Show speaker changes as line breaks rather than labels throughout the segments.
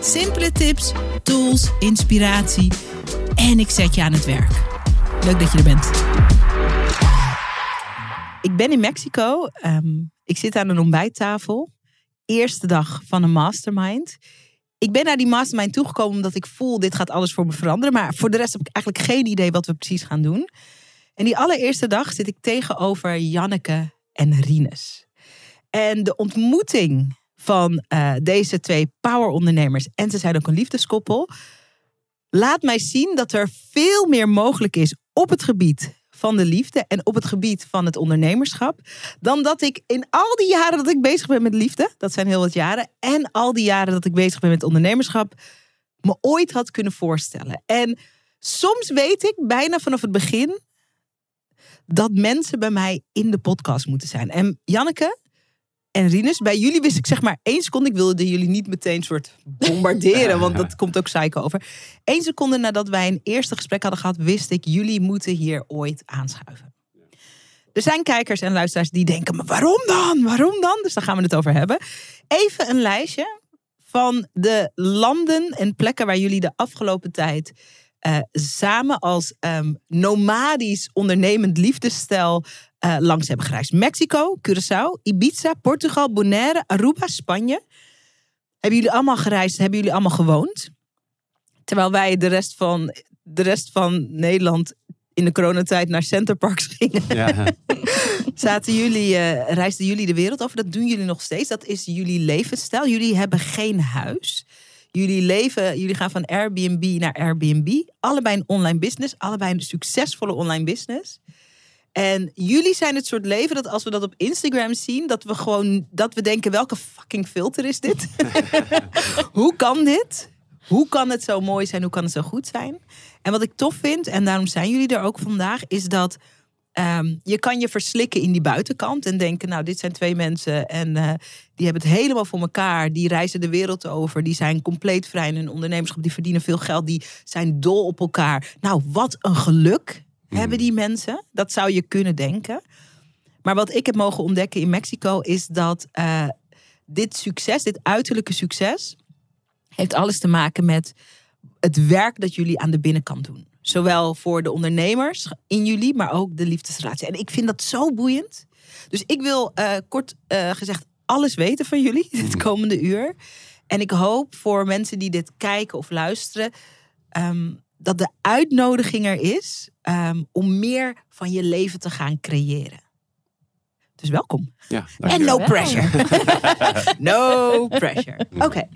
Simpele tips, tools, inspiratie en ik zet je aan het werk. Leuk dat je er bent. Ik ben in Mexico. Ehm, ik zit aan een ontbijttafel. Eerste dag van een mastermind. Ik ben naar die mastermind toegekomen omdat ik voel, dit gaat alles voor me veranderen. Maar voor de rest heb ik eigenlijk geen idee wat we precies gaan doen. En die allereerste dag zit ik tegenover Janneke en Rines. En de ontmoeting van uh, deze twee powerondernemers, en ze zijn ook een liefdeskoppel, laat mij zien dat er veel meer mogelijk is op het gebied van de liefde en op het gebied van het ondernemerschap. Dan dat ik in al die jaren dat ik bezig ben met liefde, dat zijn heel wat jaren, en al die jaren dat ik bezig ben met ondernemerschap, me ooit had kunnen voorstellen. En soms weet ik bijna vanaf het begin dat mensen bij mij in de podcast moeten zijn. En Janneke, en Rinus, bij jullie wist ik zeg maar één seconde. Ik wilde jullie niet meteen soort bombarderen, want dat komt ook psycho over. Eén seconde nadat wij een eerste gesprek hadden gehad, wist ik, jullie moeten hier ooit aanschuiven. Er zijn kijkers en luisteraars die denken, maar waarom dan? Waarom dan? Dus daar gaan we het over hebben. Even een lijstje van de landen en plekken waar jullie de afgelopen tijd uh, samen als um, nomadisch ondernemend liefdesstijl uh, langs hebben gereisd. Mexico, Curaçao, Ibiza, Portugal, Bonaire, Aruba, Spanje. Hebben jullie allemaal gereisd? Hebben jullie allemaal gewoond? Terwijl wij de rest van, de rest van Nederland in de coronatijd naar Centerparks gingen. Ja. Zaten jullie, uh, reisden jullie de wereld over? Dat doen jullie nog steeds. Dat is jullie levensstijl. Jullie hebben geen huis. Jullie leven, jullie gaan van Airbnb naar Airbnb. Allebei een online business. Allebei een succesvolle online business. En jullie zijn het soort leven dat als we dat op Instagram zien, dat we gewoon dat we denken: welke fucking filter is dit? Hoe kan dit? Hoe kan het zo mooi zijn? Hoe kan het zo goed zijn? En wat ik tof vind, en daarom zijn jullie er ook vandaag, is dat um, je kan je verslikken in die buitenkant en denken: nou, dit zijn twee mensen en uh, die hebben het helemaal voor elkaar. Die reizen de wereld over. Die zijn compleet vrij in hun ondernemerschap. Die verdienen veel geld. Die zijn dol op elkaar. Nou, wat een geluk hebben die mensen. Dat zou je kunnen denken. Maar wat ik heb mogen ontdekken in Mexico is dat uh, dit succes, dit uiterlijke succes, heeft alles te maken met het werk dat jullie aan de binnenkant doen. Zowel voor de ondernemers in jullie, maar ook de liefdesrelatie. En ik vind dat zo boeiend. Dus ik wil uh, kort uh, gezegd alles weten van jullie het komende uur. En ik hoop voor mensen die dit kijken of luisteren, um, dat de uitnodiging er is um, om meer van je leven te gaan creëren. Dus welkom.
Ja,
en no pressure. no pressure. Oké. Okay.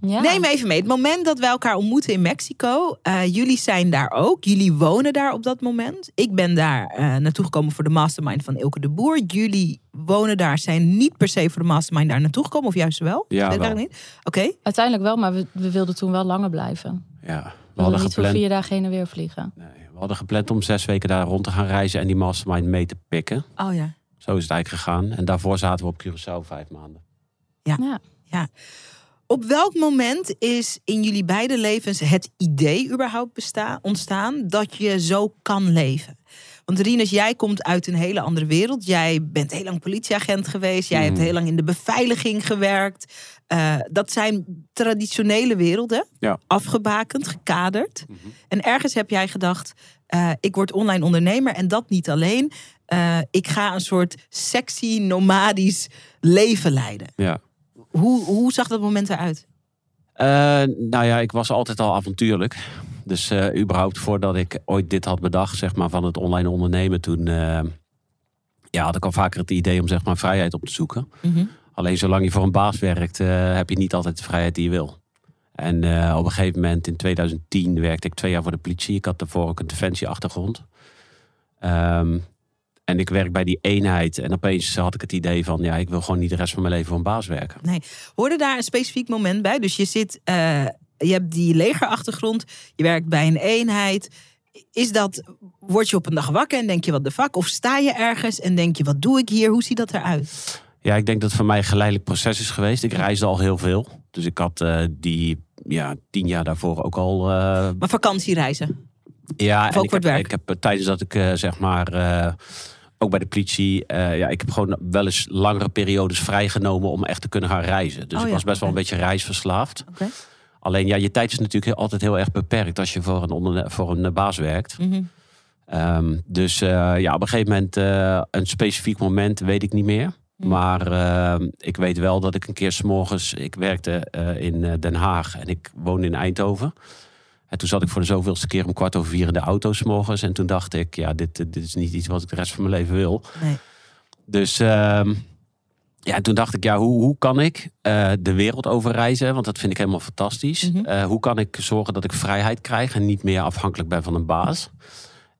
Ja. Neem even mee. Het moment dat wij elkaar ontmoeten in Mexico. Uh, jullie zijn daar ook. Jullie wonen daar op dat moment. Ik ben daar uh, naartoe gekomen voor de mastermind van Ilke de Boer. Jullie wonen daar, zijn niet per se voor de mastermind daar naartoe gekomen. Of juist wel?
Ja, wel.
Oké. Okay.
Uiteindelijk wel, maar we, we, wilden toen wel langer blijven.
Ja.
We, hadden niet gepland... voor vier dagen heen en weer vliegen.
Nee, we hadden gepland om zes weken daar rond te gaan reizen en die mastermind mee te pikken.
Oh ja.
Zo is het eigenlijk gegaan. En daarvoor zaten we op Curaçao vijf maanden.
Ja. ja. ja. Op welk moment is in jullie beide levens het idee überhaupt bestaan, ontstaan dat je zo kan leven? Want Rinus, jij komt uit een hele andere wereld. Jij bent heel lang politieagent geweest. Jij hebt mhm. heel lang in de beveiliging gewerkt. Uh, dat zijn traditionele werelden.
Ja.
Afgebakend, gekaderd. Mm -hmm. En ergens heb jij gedacht, uh, ik word online ondernemer. En dat niet alleen. Uh, ik ga een soort sexy, nomadisch leven leiden.
Ja.
Hoe, hoe zag dat moment eruit?
nou ja, ik was altijd al avontuurlijk. Dus uh, überhaupt voordat ik ooit dit had bedacht, zeg maar, van het online ondernemen, toen uh, ja, had ik al vaker het idee om zeg maar vrijheid op te zoeken.
Mm -hmm.
Alleen zolang je voor een baas werkt, uh, heb je niet altijd de vrijheid die je wil. En op een gegeven moment in 2010 werkte ik twee jaar voor de politie. Ik had daarvoor ook een defensieachtergrond. Um, en ik werk bij die eenheid. En opeens had ik het idee van, ja, ik wil gewoon niet de rest van mijn leven voor een baas werken.
Nee. Hoorde daar een specifiek moment bij? Dus je zit je hebt die legerachtergrond, je werkt bij een eenheid. Is dat, word je op een dag wakker en denk je wat de fuck? Of sta je ergens en denk je wat doe ik hier? Hoe ziet dat eruit?
Ja, ik denk dat het voor mij een geleidelijk proces is geweest. Ik reisde al heel veel. Dus ik had uh, die ja, tien jaar daarvoor ook al. Uh...
Maar vakantiereizen?
Ja,
ook
ik, heb,
werk?
ik heb tijdens dat ik uh, zeg maar. ook bij de politie, ja, ik heb gewoon wel eens langere periodes vrijgenomen om echt te kunnen gaan reizen. Dus
Oh
ik
ja,
was best wel een beetje reisverslaafd.
Oké.
Alleen ja, je tijd is natuurlijk altijd heel erg beperkt als je voor een, onderne- voor een baas werkt.
Mhm.
Ehm, dus eh, ja, op een gegeven moment, eh, een specifiek moment weet ik niet meer.
Hmm.
Maar ehm, ik weet wel dat ik een keer s'morgens, ik werkte eh, in Den Haag en ik woonde in Eindhoven. En toen zat ik voor de zoveelste keer om kwart over vier in de auto s'morgens. En toen dacht ik, ja, dit, dit is niet iets wat ik de rest van mijn leven wil.
Nee.
Dus ehm, ja, en toen dacht ik, ja, hoe, hoe kan ik eh, de wereld over reizen? Want dat vind ik helemaal fantastisch.
Mhm.
Eh, hoe kan ik zorgen dat ik vrijheid krijg en niet meer afhankelijk ben van een baas?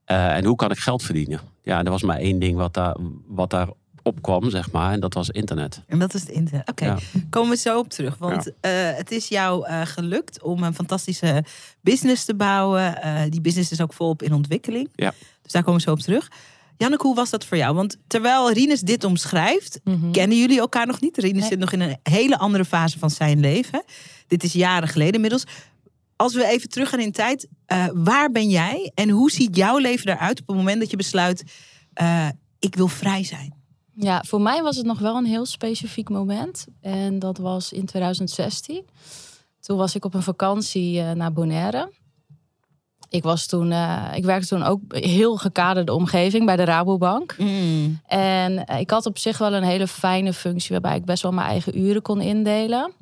Eh, en hoe kan ik geld verdienen? Ja, er was maar één ding wat daar, wat daar opkwam, zeg maar. En dat was internet.
En dat is het internet. Oké,
Ja.
komen we zo op terug. Want het is jou gelukt om een fantastische business te bouwen. Die business is ook volop in ontwikkeling.
Ja.
Dus daar komen we zo op terug. Janneke, hoe was dat voor jou? Want terwijl Rinus dit omschrijft,
Mhm.
kennen jullie elkaar nog niet. Rinus
Nee.
zit nog in een hele andere fase van zijn leven. Dit is jaren geleden inmiddels. Als we even teruggaan in tijd, eh, waar ben jij en hoe ziet jouw leven eruit op het moment dat je besluit, eh, ik wil vrij zijn?
Ja, voor mij was het nog wel een heel specifiek moment. En dat was in 2016. Toen was ik op een vakantie eh, naar Bonaire. Ik, was toen, eh, ik werkte toen ook heel gekaderde omgeving bij de Rabobank. En eh, ik had op zich wel een hele fijne functie waarbij ik best wel mijn eigen uren kon indelen.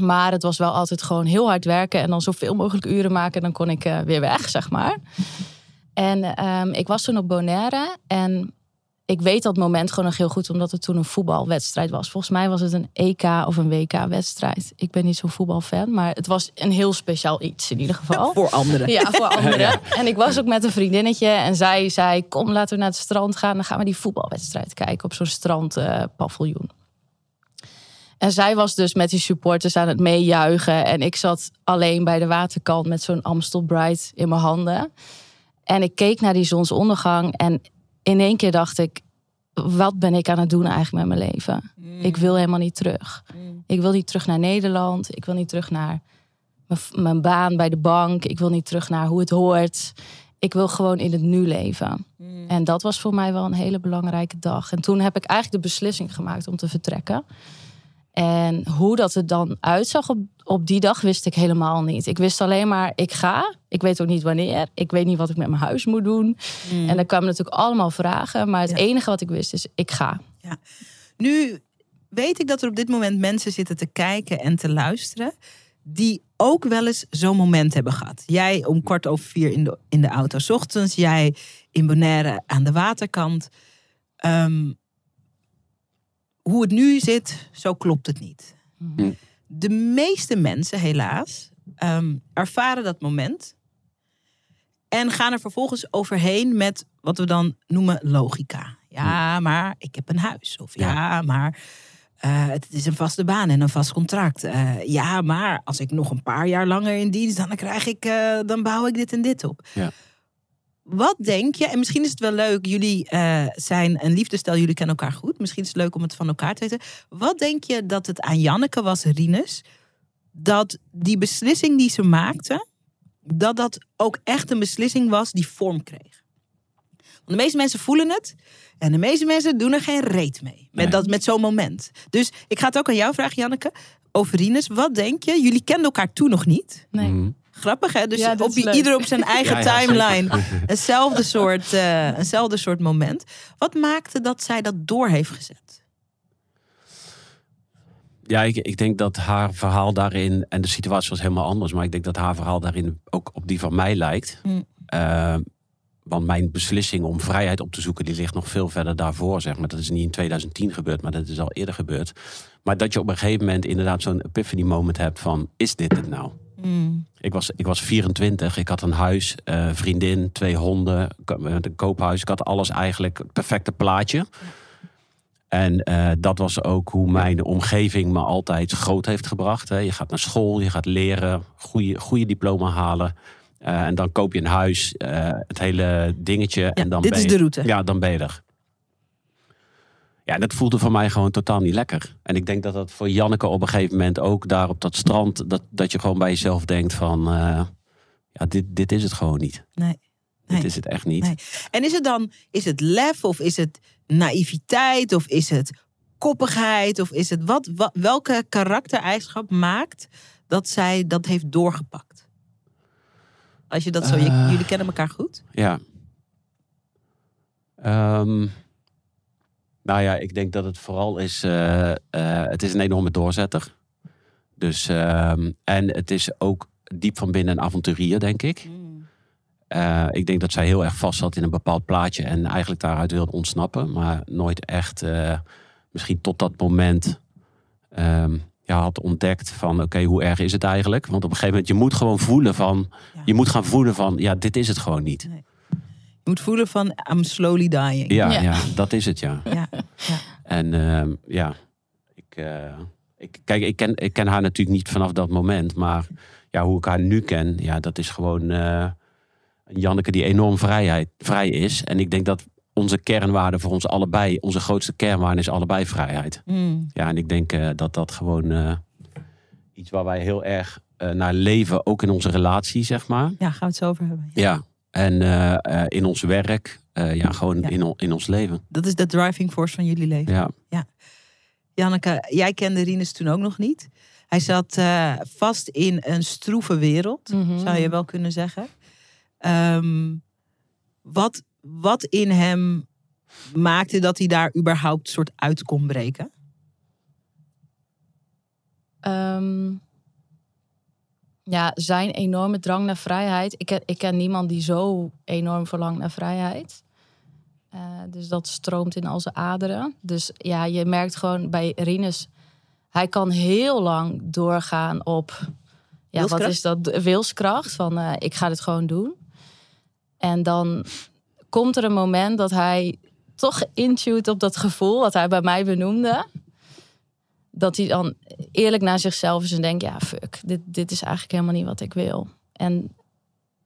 Maar het was wel altijd gewoon heel hard werken en dan zoveel mogelijk uren maken. En dan kon ik eh, weer weg, zeg maar. En ehm, ik was toen op Bonaire en ik weet dat moment gewoon nog heel goed, omdat het toen een voetbalwedstrijd was. Volgens mij was het een EK of een WK-wedstrijd. Ik ben niet zo'n voetbalfan, maar het was een heel speciaal iets in ieder geval.
Voor anderen.
Ja, voor anderen. En ik was ook met een vriendinnetje en zij zei: Kom, laten we naar het strand gaan. Dan gaan we die voetbalwedstrijd kijken op zo'n strandpaviljoen. en zij was dus met die supporters aan het meejuichen. En ik zat alleen bij de waterkant met zo'n Amstel Bright in mijn handen. En ik keek naar die zonsondergang. En in één keer dacht ik: Wat ben ik aan het doen eigenlijk met mijn leven? Ik wil helemaal niet terug. Ik wil niet terug naar Nederland. Ik wil niet terug naar mijn, baan bij de bank. Ik wil niet terug naar hoe het hoort. Ik wil gewoon in het nu leven. En dat was voor mij wel een hele belangrijke dag. En toen heb ik eigenlijk de beslissing gemaakt om te vertrekken. En hoe dat er dan uitzag op, op die dag wist ik helemaal niet. Ik wist alleen maar, ik ga. Ik weet ook niet wanneer. Ik weet niet wat ik met mijn huis moet doen. En er kwamen natuurlijk allemaal vragen. Maar het
Ja.
enige wat ik wist is, ik ga.
Nu weet ik dat er op dit moment mensen zitten te kijken en te luisteren. die ook wel eens zo'n moment hebben gehad. Jij om kwart over vier in de, in de auto 's ochtends. Jij in Bonaire aan de waterkant. Ehm, hoe het nu zit, zo klopt het niet.
Hm.
De meeste mensen, helaas, ehm, ervaren dat moment. En gaan er vervolgens overheen met wat we dan noemen logica. Ja, maar ik heb een huis. Of ja, maar eh, het is een vaste baan en een vast contract. Eh, ja, maar als ik nog een paar jaar langer in dienst, dan krijg ik, eh, dan bouw ik dit en dit op.
Ja.
Wat denk je, en misschien is het wel leuk, jullie eh, zijn een liefdestel, jullie kennen elkaar goed. Misschien is het leuk om het van elkaar te weten. Wat denk je dat het aan Janneke was, Rinus, dat die beslissing die ze maakte, dat dat ook echt een beslissing was die vorm kreeg? Want de meeste mensen voelen het. En de meeste mensen doen er geen reet mee. Met,
Nee.
dat, met zo'n moment. Dus ik ga het ook aan jou vragen, Janneke. Over Rinus. Wat denk je? Jullie kenden elkaar toen nog niet.
Nee.
Grappig hè? Dus
Ja,
op, ieder op zijn eigen
Ja, ja, zeker.
timeline. Eenzelfde soort, eh, eenzelfde soort moment. Wat maakte dat zij dat door heeft gezet?
Ja, ik, ik denk dat haar verhaal daarin, en de situatie was helemaal anders, maar ik denk dat haar verhaal daarin ook op die van mij lijkt.
Mm.
Eh, want mijn beslissing om vrijheid op te zoeken, die ligt nog veel verder daarvoor, zeg maar. Dat is niet in 2010 gebeurd, maar dat is al eerder gebeurd. Maar dat je op een gegeven moment inderdaad zo'n epiphany moment hebt van, is dit het nou? Ik was, ik was 24, ik had een huis, eh, vriendin, twee honden, een koophuis. Ik had alles eigenlijk, het perfecte plaatje. En eh, dat was ook hoe mijn omgeving me altijd groot heeft gebracht. Hè. Je gaat naar school, je gaat leren, goede, goede diploma halen. Eh, en dan koop je een huis, het hele dingetje. en dan
dit
ben
is
je,
de route.
Ja, dan ben je er. Ja, dat voelde voor mij gewoon totaal niet lekker. En ik denk dat dat voor Janneke op een gegeven moment ook daar op dat strand... dat, dat je gewoon bij jezelf denkt van... eh, ja, dit, dit is het gewoon niet.
Nee.
Dit is het echt niet.
Nee. En is het dan, is het lef of is het naïviteit of is het koppigheid of is het wat, wat welke karaktereigenschap maakt dat zij dat heeft doorgepakt? Als je dat zo,
Eh.
jullie kennen elkaar goed?
Ja. Ehm, nou ja, ik denk dat het vooral is. eh, eh, het is een enorme doorzetter. Dus, ehm, en het is ook diep van binnen een avonturier, denk ik. Eh, ik denk dat zij heel erg vast zat in een bepaald plaatje en eigenlijk daaruit wilde ontsnappen, maar nooit echt, misschien tot dat moment, ehm, ja, had ontdekt van, oké, hoe erg is het eigenlijk? Want op een gegeven moment, je moet gewoon voelen van,
Ja.
je moet gaan voelen van, ja, dit is het gewoon niet.
Moet voelen van I'm slowly dying.
Ja,
Ja.
ja. dat is het, ja.
Ja, ja.
En ehm, ja, ik, eh, ik, kijk, ik ken, ik ken haar natuurlijk niet vanaf dat moment. Maar ja, hoe ik haar nu ken, ja, dat is gewoon eh, een Janneke die enorm vrijheid, vrij is. En ik denk dat onze kernwaarde voor ons allebei, onze grootste kernwaarde is allebei vrijheid.
Mm.
Ja, en ik denk eh, dat dat gewoon eh, iets waar wij heel erg eh, naar leven, ook in onze relatie, zeg maar.
ja, gaan we het zo over hebben.
Ja, en eh, eh, in ons werk, eh, ja, gewoon
Ja.
In, in ons leven.
Dat is de driving force van jullie leven.
Ja.
Janneke, jij kende Rinus toen ook nog niet. Hij zat eh, vast in een stroeve wereld,
Mhm.
zou je wel kunnen zeggen. Ehm, wat, wat in hem maakte dat hij daar überhaupt soort uit kon breken?
Ehm, ja, zijn enorme drang naar vrijheid. Ik ken, ik ken niemand die zo enorm verlangt naar vrijheid. Eh, dus dat stroomt in al zijn aderen. Dus ja, je merkt gewoon bij Rinus... hij kan heel lang doorgaan op... Ja, wat is dat? Wilskracht. Van eh, ik ga dit gewoon doen. En dan komt er een moment dat hij toch intuit op dat gevoel... wat hij bij mij benoemde dat hij dan eerlijk naar zichzelf is en denkt: ja, fuck, dit, dit is eigenlijk helemaal niet wat ik wil. En,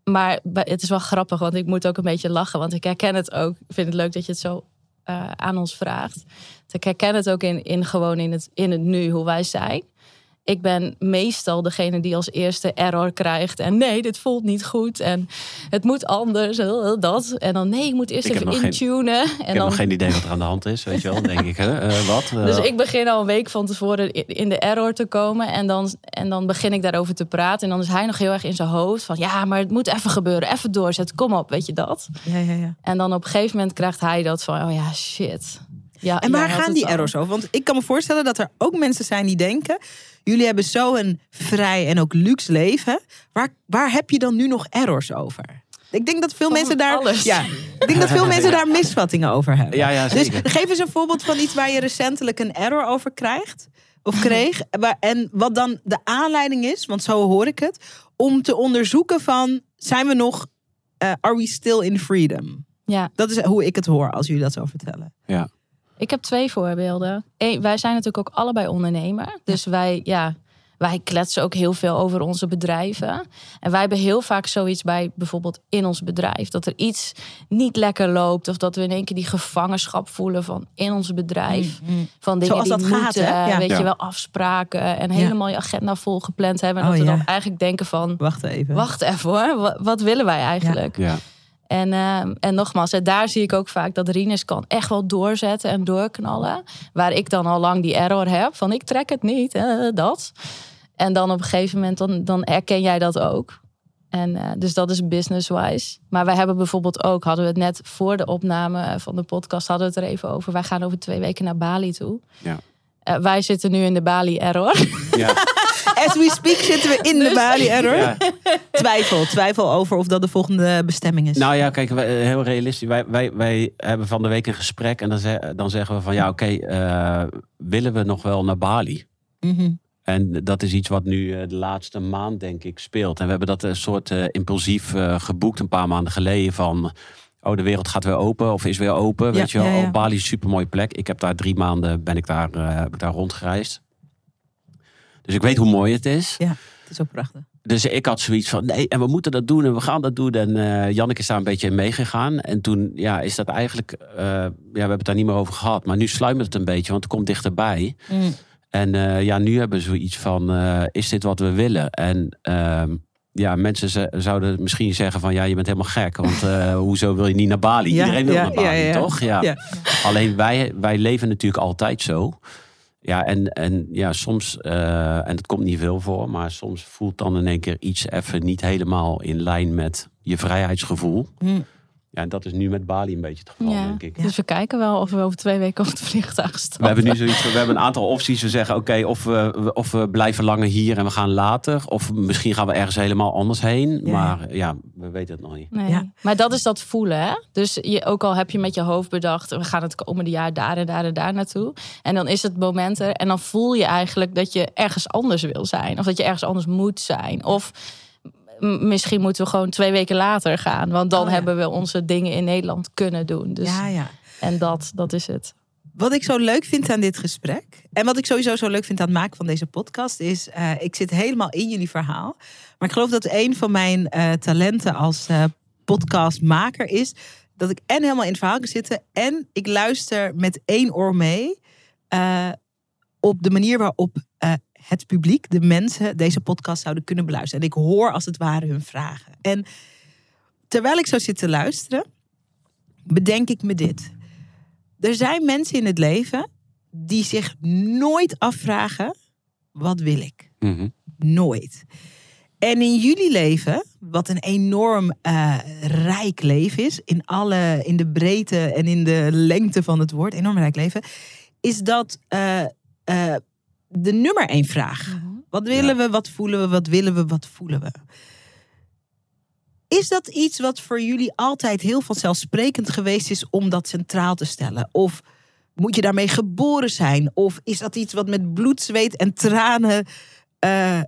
maar het is wel grappig, want ik moet ook een beetje lachen, want ik herken het ook. Ik vind het leuk dat je het zo eh, aan ons vraagt. Ik herken het ook in, in gewoon in het, in het nu, hoe wij zijn. Ik ben meestal degene die als eerste error krijgt. En nee, dit voelt niet goed. En het moet anders. Dat. En dan nee, ik moet eerst
Ik heb
even
geen-
intunen.
Ik
en
heb
dan
nog geen idee wat er aan de hand is, weet je wel. Denk ik, hè, eh, wat? Eh,
dus ik begin al een week van tevoren in de error te komen. En dan, en dan begin ik daarover te praten. En dan is hij nog heel erg in zijn hoofd. Van ja, maar het moet even gebeuren. Even doorzetten. Kom op, weet je dat?
Ja, ja, ja.
En dan op een gegeven moment krijgt hij dat van... Oh ja, shit. Ja,
En waar gaan die errors over? Want ik kan me voorstellen dat er ook mensen zijn die denken... jullie hebben zo een vrij en ook luxe leven. Waar, waar heb je dan nu nog errors over? Ik denk dat veel
Van
mensen daar...
alles.
Ja, ik denk dat veel mensen daar misvattingen over hebben.
Ja, ja,
Dus geef eens een voorbeeld van iets waar je recentelijk een error over krijgt. Of kreeg. En wat dan de aanleiding is, want zo hoor ik het. Om te onderzoeken van, zijn we nog... eh, are we still in freedom?
Ja,
Dat is hoe ik het hoor als jullie dat zo vertellen.
ja.
Ik heb twee voorbeelden. Eén, wij zijn natuurlijk ook allebei ondernemer. Dus wij, ja, wij kletsen ook heel veel over onze bedrijven. En wij hebben heel vaak zoiets bij bijvoorbeeld in ons bedrijf. Dat er iets niet lekker loopt. Of dat we in één keer die gevangenschap voelen van in ons bedrijf. Van dingen
Zoals
die
dat gaat,
moeten,
hè? Ja.
weet
Ja.
je wel, afspraken. En helemaal je agenda vol gepland hebben. En
Oh,
dat we
ja.
dan eigenlijk denken van...
Wacht even.
Wacht even hoor, wat, wat willen wij eigenlijk?
ja.
En, ehm, en nogmaals, daar zie ik ook vaak dat Rinus kan echt wel doorzetten en doorknallen. Waar ik dan al lang die error heb van ik trek het niet, dat. En dan op een gegeven moment, dan, dan erken jij dat ook. En eh, dus dat is business-wise. Maar wij hebben bijvoorbeeld ook, hadden we het net voor de opname van de podcast, hadden we het er even over. Wij gaan over twee weken naar Bali toe.
Ja.
Eh, wij zitten nu in de Bali-error.
ja.
As we speak zitten we in de
Dus-
Bali error.
ja.
Twijfel, twijfel over of dat de volgende bestemming is.
Nou ja, kijk, wij, heel realistisch. Wij, wij, wij hebben van de week een gesprek en dan, ze- dan zeggen we van ja, oké, eh, willen we nog wel naar Bali?
Mhm.
En dat is iets wat nu eh, de laatste maand, denk ik, speelt. En we hebben dat een soort eh, impulsief eh, geboekt een paar maanden geleden van... oh, de wereld gaat weer open of is weer open.
Ja,
weet je wel,
ja, ja.
Oh, Bali is een supermooie plek. Ik heb daar drie maanden ben ik daar, eh, heb ik daar rondgereisd. Dus ik weet hoe mooi het is.
Het is ook prachtig.
Dus ik had zoiets van, nee, en we moeten dat doen en we gaan dat doen. En eh Janneke is daar een beetje in meegegaan. En toen ja, is dat eigenlijk, eh, ja, we hebben het daar niet meer over gehad. Maar nu sluimert het een beetje, want het komt dichterbij. En eh, ja, nu hebben we zoiets van, is dit wat we willen? En ehm, ja, mensen zouden misschien zeggen van, ja, je bent helemaal gek. Want eh, hoezo wil je niet naar Bali?
Ja,
Iedereen wil
ja,
naar Bali,
ja,
toch? Ja. Alleen wij, wij leven natuurlijk altijd zo. Ja, en, en ja, soms, eh, en het komt niet veel voor, maar soms voelt dan in één keer iets even niet helemaal in lijn met je vrijheidsgevoel.
Hm.
Ja, en dat is nu met Bali een beetje het geval,
Ja.
denk ik.
Dus we kijken wel of we over twee weken op het vliegtuig
We
stappen.
hebben nu zoiets, we hebben een aantal opties. We zeggen, oké, of, we, of we blijven langer hier en we gaan later. Of misschien gaan we ergens helemaal anders heen.
Ja.
Maar ja, we weten het nog niet.
Nee.
Ja.
Maar dat is dat voelen. Hè? Dus je, ook al heb je met je hoofd bedacht, we gaan het komende jaar daar en daar en daar naartoe. En dan is het moment er. En dan voel je eigenlijk dat je ergens anders wil zijn. Of dat je ergens anders moet zijn. Of misschien moeten we gewoon twee weken later gaan. Want dan
Oh ja.
hebben we onze dingen in Nederland kunnen doen. Dus,
Ja, ja.
En dat, dat is het.
Wat ik zo leuk vind aan dit gesprek. En wat ik sowieso zo leuk vind aan het maken van deze podcast. Is, eh, ik zit helemaal in jullie verhaal. Maar ik geloof dat een van mijn eh, talenten als eh, podcastmaker is. Dat ik en helemaal in het verhaal kan zitten. En ik luister met één oor mee. op de manier waarop het publiek, de mensen, deze podcast zouden kunnen beluisteren. En ik hoor als het ware hun vragen. En terwijl ik zo zit te luisteren, bedenk ik me dit. Er zijn mensen in het leven die zich nooit afvragen: wat wil ik?
Mhm.
Nooit. En in jullie leven, wat een enorm eh, rijk leven is, in, alle, in de breedte en in de lengte van het woord, enorm rijk leven, is dat eh, eh, de nummer één vraag. Wat willen we, wat voelen we, wat willen we, wat voelen we? Is dat iets wat voor jullie altijd heel vanzelfsprekend geweest is om dat centraal te stellen? Of moet je daarmee geboren zijn? Of is dat iets wat met bloed, zweet en tranen eh,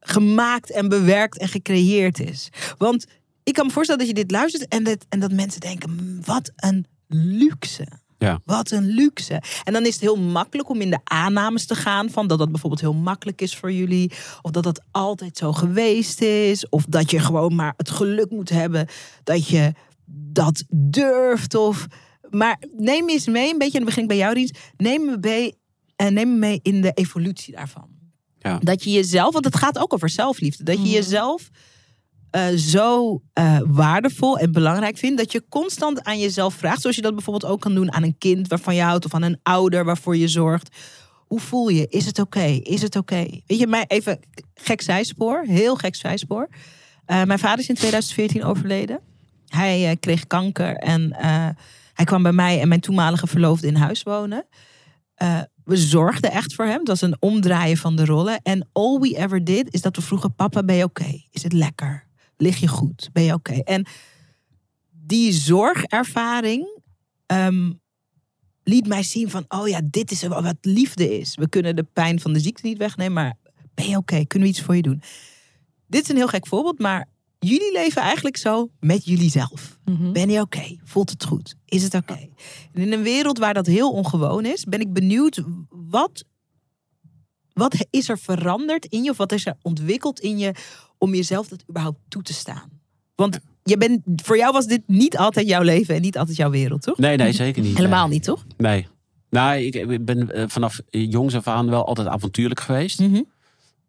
gemaakt en bewerkt en gecreëerd is? Want ik kan me voorstellen dat je dit luistert en dat, en dat mensen denken: "Mm, wat een luxe.
Ja.
Wat een luxe. En dan is het heel makkelijk om in de aannames te gaan van dat dat bijvoorbeeld heel makkelijk is voor jullie. Of dat dat altijd zo geweest is. Of dat je gewoon maar het geluk moet hebben dat je dat durft. Of... Maar neem eens mee, een beetje, en dan begin ik bij jou, Ries. Neem me mee, en neem me mee in de evolutie daarvan.
Ja.
Dat je jezelf, want het gaat ook over zelfliefde. Dat je
Mhm.
jezelf eh, zo eh, waardevol en belangrijk vindt. Dat je constant aan jezelf vraagt. Zoals je dat bijvoorbeeld ook kan doen aan een kind waarvan je houdt. Of aan een ouder waarvoor je zorgt. Hoe voel je? Is het oké? Is het oké? Weet je, mij even gek zijspoor. Heel gek zijspoor. Eh, mijn vader is in 2014 overleden. Hij kreeg kanker en hij kwam bij mij en mijn toenmalige verloofde in huis wonen. We zorgden echt voor hem. Het was een omdraaien van de rollen. En all we ever did is dat we vroegen: Papa, ben je oké? Is het lekker? Lig je goed? Ben je oké? En die zorgervaring ehm, liet mij zien van: oh ja, dit is wat liefde is. We kunnen de pijn van de ziekte niet wegnemen, maar ben je oké? Kunnen we iets voor je doen? Dit is een heel gek voorbeeld, maar jullie leven eigenlijk zo met jullie zelf.
Mhm.
Ben je oké? Voelt het goed? Is het oké? En in een wereld waar dat heel ongewoon is, ben ik benieuwd wat, wat is er veranderd in je of wat is er ontwikkeld in je om jezelf dat überhaupt toe te staan? Want je bent, voor jou was dit niet altijd jouw leven en niet altijd jouw wereld, toch?
Nee, nee, zeker niet.
Helemaal
nee.
niet, toch?
Nee. Nou, ik, ben eh, vanaf jongs af aan wel altijd avontuurlijk geweest.
Mhm.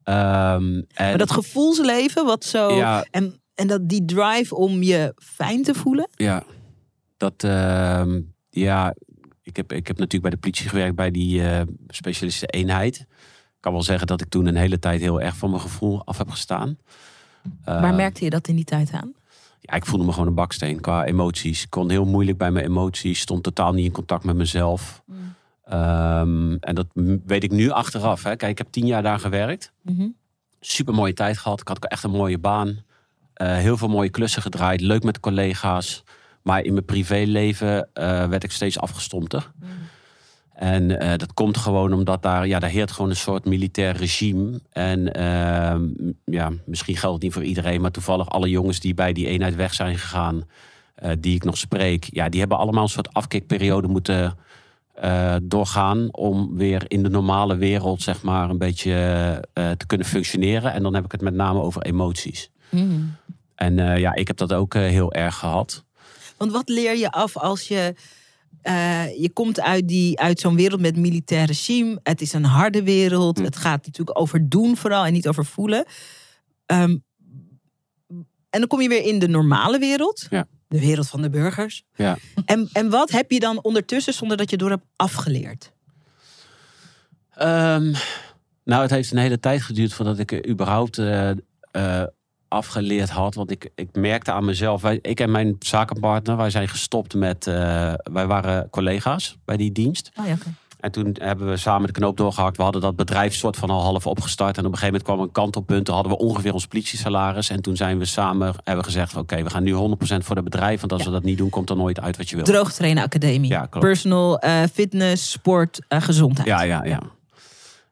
Ehm, en,
Maar dat gevoelsleven, wat zo.
ja,
En, en dat die drive om je fijn te voelen.
Ja, dat, ehm, ja, ik heb, ik heb natuurlijk bij de politie gewerkt bij die eh, specialistische eenheid. Kan wel zeggen dat ik toen een hele tijd heel erg van mijn gevoel af heb gestaan.
Waar merkte je dat in die tijd aan?
ja, ik voelde me gewoon een baksteen qua emoties. Ik kon heel moeilijk bij mijn emoties, stond totaal niet in contact met mezelf. Ehm, en dat weet ik nu achteraf. Hè. Kijk, ik heb tien jaar daar gewerkt.
Mhm.
Super mooie tijd gehad. Ik had echt een mooie baan. Eh, heel veel mooie klussen gedraaid. Leuk met collega's. Maar in mijn privéleven eh, werd ik steeds afgestompter. En eh, dat komt gewoon omdat daar, ja, daar heert gewoon een soort militair regime. En ehm, ja, misschien geldt het niet voor iedereen, maar toevallig alle jongens die bij die eenheid weg zijn gegaan, eh, die ik nog spreek, ja, die hebben allemaal een soort afkikperiode moeten eh, doorgaan om weer in de normale wereld, zeg maar, een beetje te kunnen functioneren. En dan heb ik het met name over emoties.
Hmm.
En ja, ik heb dat ook heel erg gehad.
Want wat leer je af als je. Eh, je komt uit, die, uit zo'n wereld met militair regime. Het is een harde wereld.
Hm.
Het gaat natuurlijk over doen vooral en niet over voelen. Ehm, en dan kom je weer in de normale wereld.
Ja.
De wereld van de burgers.
Ja.
En, en wat heb je dan ondertussen zonder dat je door hebt afgeleerd?
Ehm, nou, het heeft een hele tijd geduurd voordat ik er überhaupt eh, eh, afgeleerd had. Want ik, ik merkte aan mezelf, wij, ik en mijn zakenpartner, wij zijn gestopt met, eh, wij waren collega's bij die dienst.
Oh ja.
En toen hebben we samen de knoop doorgehakt. We hadden dat bedrijf soort van al half opgestart. En op een gegeven moment kwam een kantelpunt. Toen hadden we ongeveer ons politiesalaris. En toen zijn we samen hebben gezegd: oké, we gaan nu 100% voor het bedrijf. Want als
Ja.
we dat niet doen, komt er nooit uit wat je wil.
Droogtrainen Academie.
Ja, klopt.
Personal, eh, fitness, sport, eh, gezondheid.
Ja, ja, ja.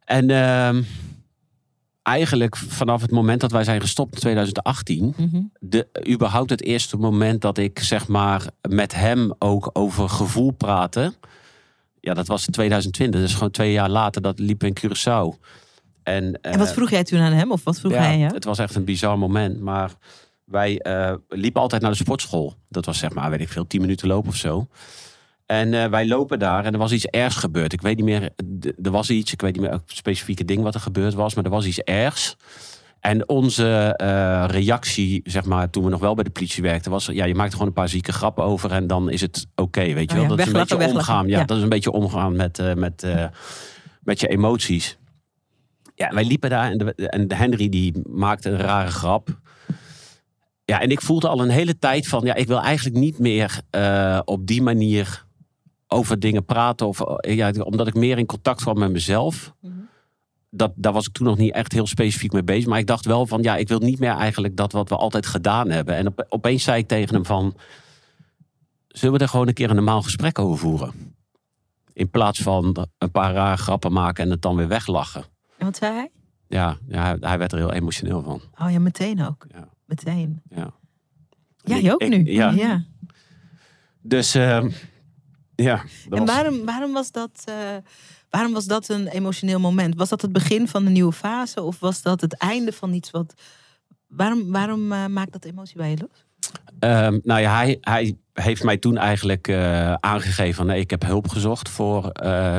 En ehm, eigenlijk vanaf het moment dat wij zijn gestopt in 2018,
Mhm.
de, überhaupt het eerste moment dat ik zeg maar met hem ook over gevoel praatte. Ja, dat was in 2020. Dus gewoon twee jaar later, dat liep in Curaçao. En,
En wat
eh,
vroeg jij toen aan hem? Of wat vroeg hij aan jou?
Het was echt een bizar moment. Maar wij eh, liepen altijd naar de sportschool. Dat was zeg maar, weet ik veel, 10 minuten lopen of zo. En eh, wij lopen daar en er was iets ergs gebeurd. Ik weet niet meer, er was iets, ik weet niet meer het specifieke ding wat er gebeurd was, maar er was iets ergs. En onze eh, reactie, zeg maar, toen we nog wel bij de politie werkten, was: ja, je maakt er gewoon een paar zieke grappen over en dan is het oké, weet je
Oh
wel.
ja,
dat is een beetje
weglachen.
omgaan. Ja,
Ja.
dat is een beetje omgaan met, eh, met, met je emoties. Ja, wij liepen daar en, de, en Henry die maakte een rare grap. Ja, en ik voelde al een hele tijd van, ja, ik wil eigenlijk niet meer op die manier over dingen praten. Of, eh, ja, omdat ik meer in contact kwam met mezelf.
Mhm.
Dat, daar was ik toen nog niet echt heel specifiek mee bezig. Maar ik dacht wel van, ja, ik wil niet meer eigenlijk dat wat we altijd gedaan hebben. En op, opeens zei ik tegen hem van, zullen we er gewoon een keer een normaal gesprek over voeren? In plaats van een paar rare grappen maken en het dan weer weglachen.
En wat zei hij?
Ja, ja hij, werd er heel emotioneel van.
Oh ja, meteen ook.
Ja.
Meteen.
Ja.
Je ook
ik-
nu.
ja.
ja.
Dus ehm, ja. dat
En
was-
waarom, waarom, was dat, eh, waarom was dat een emotioneel moment? Was dat het begin van een nieuwe fase? Of was dat het einde van iets wat... Waarom, waarom eh, maakt dat emotie bij je los?
Ehm, nou ja, hij, hij heeft mij toen eigenlijk eh, aangegeven van nee, ik heb hulp gezocht voor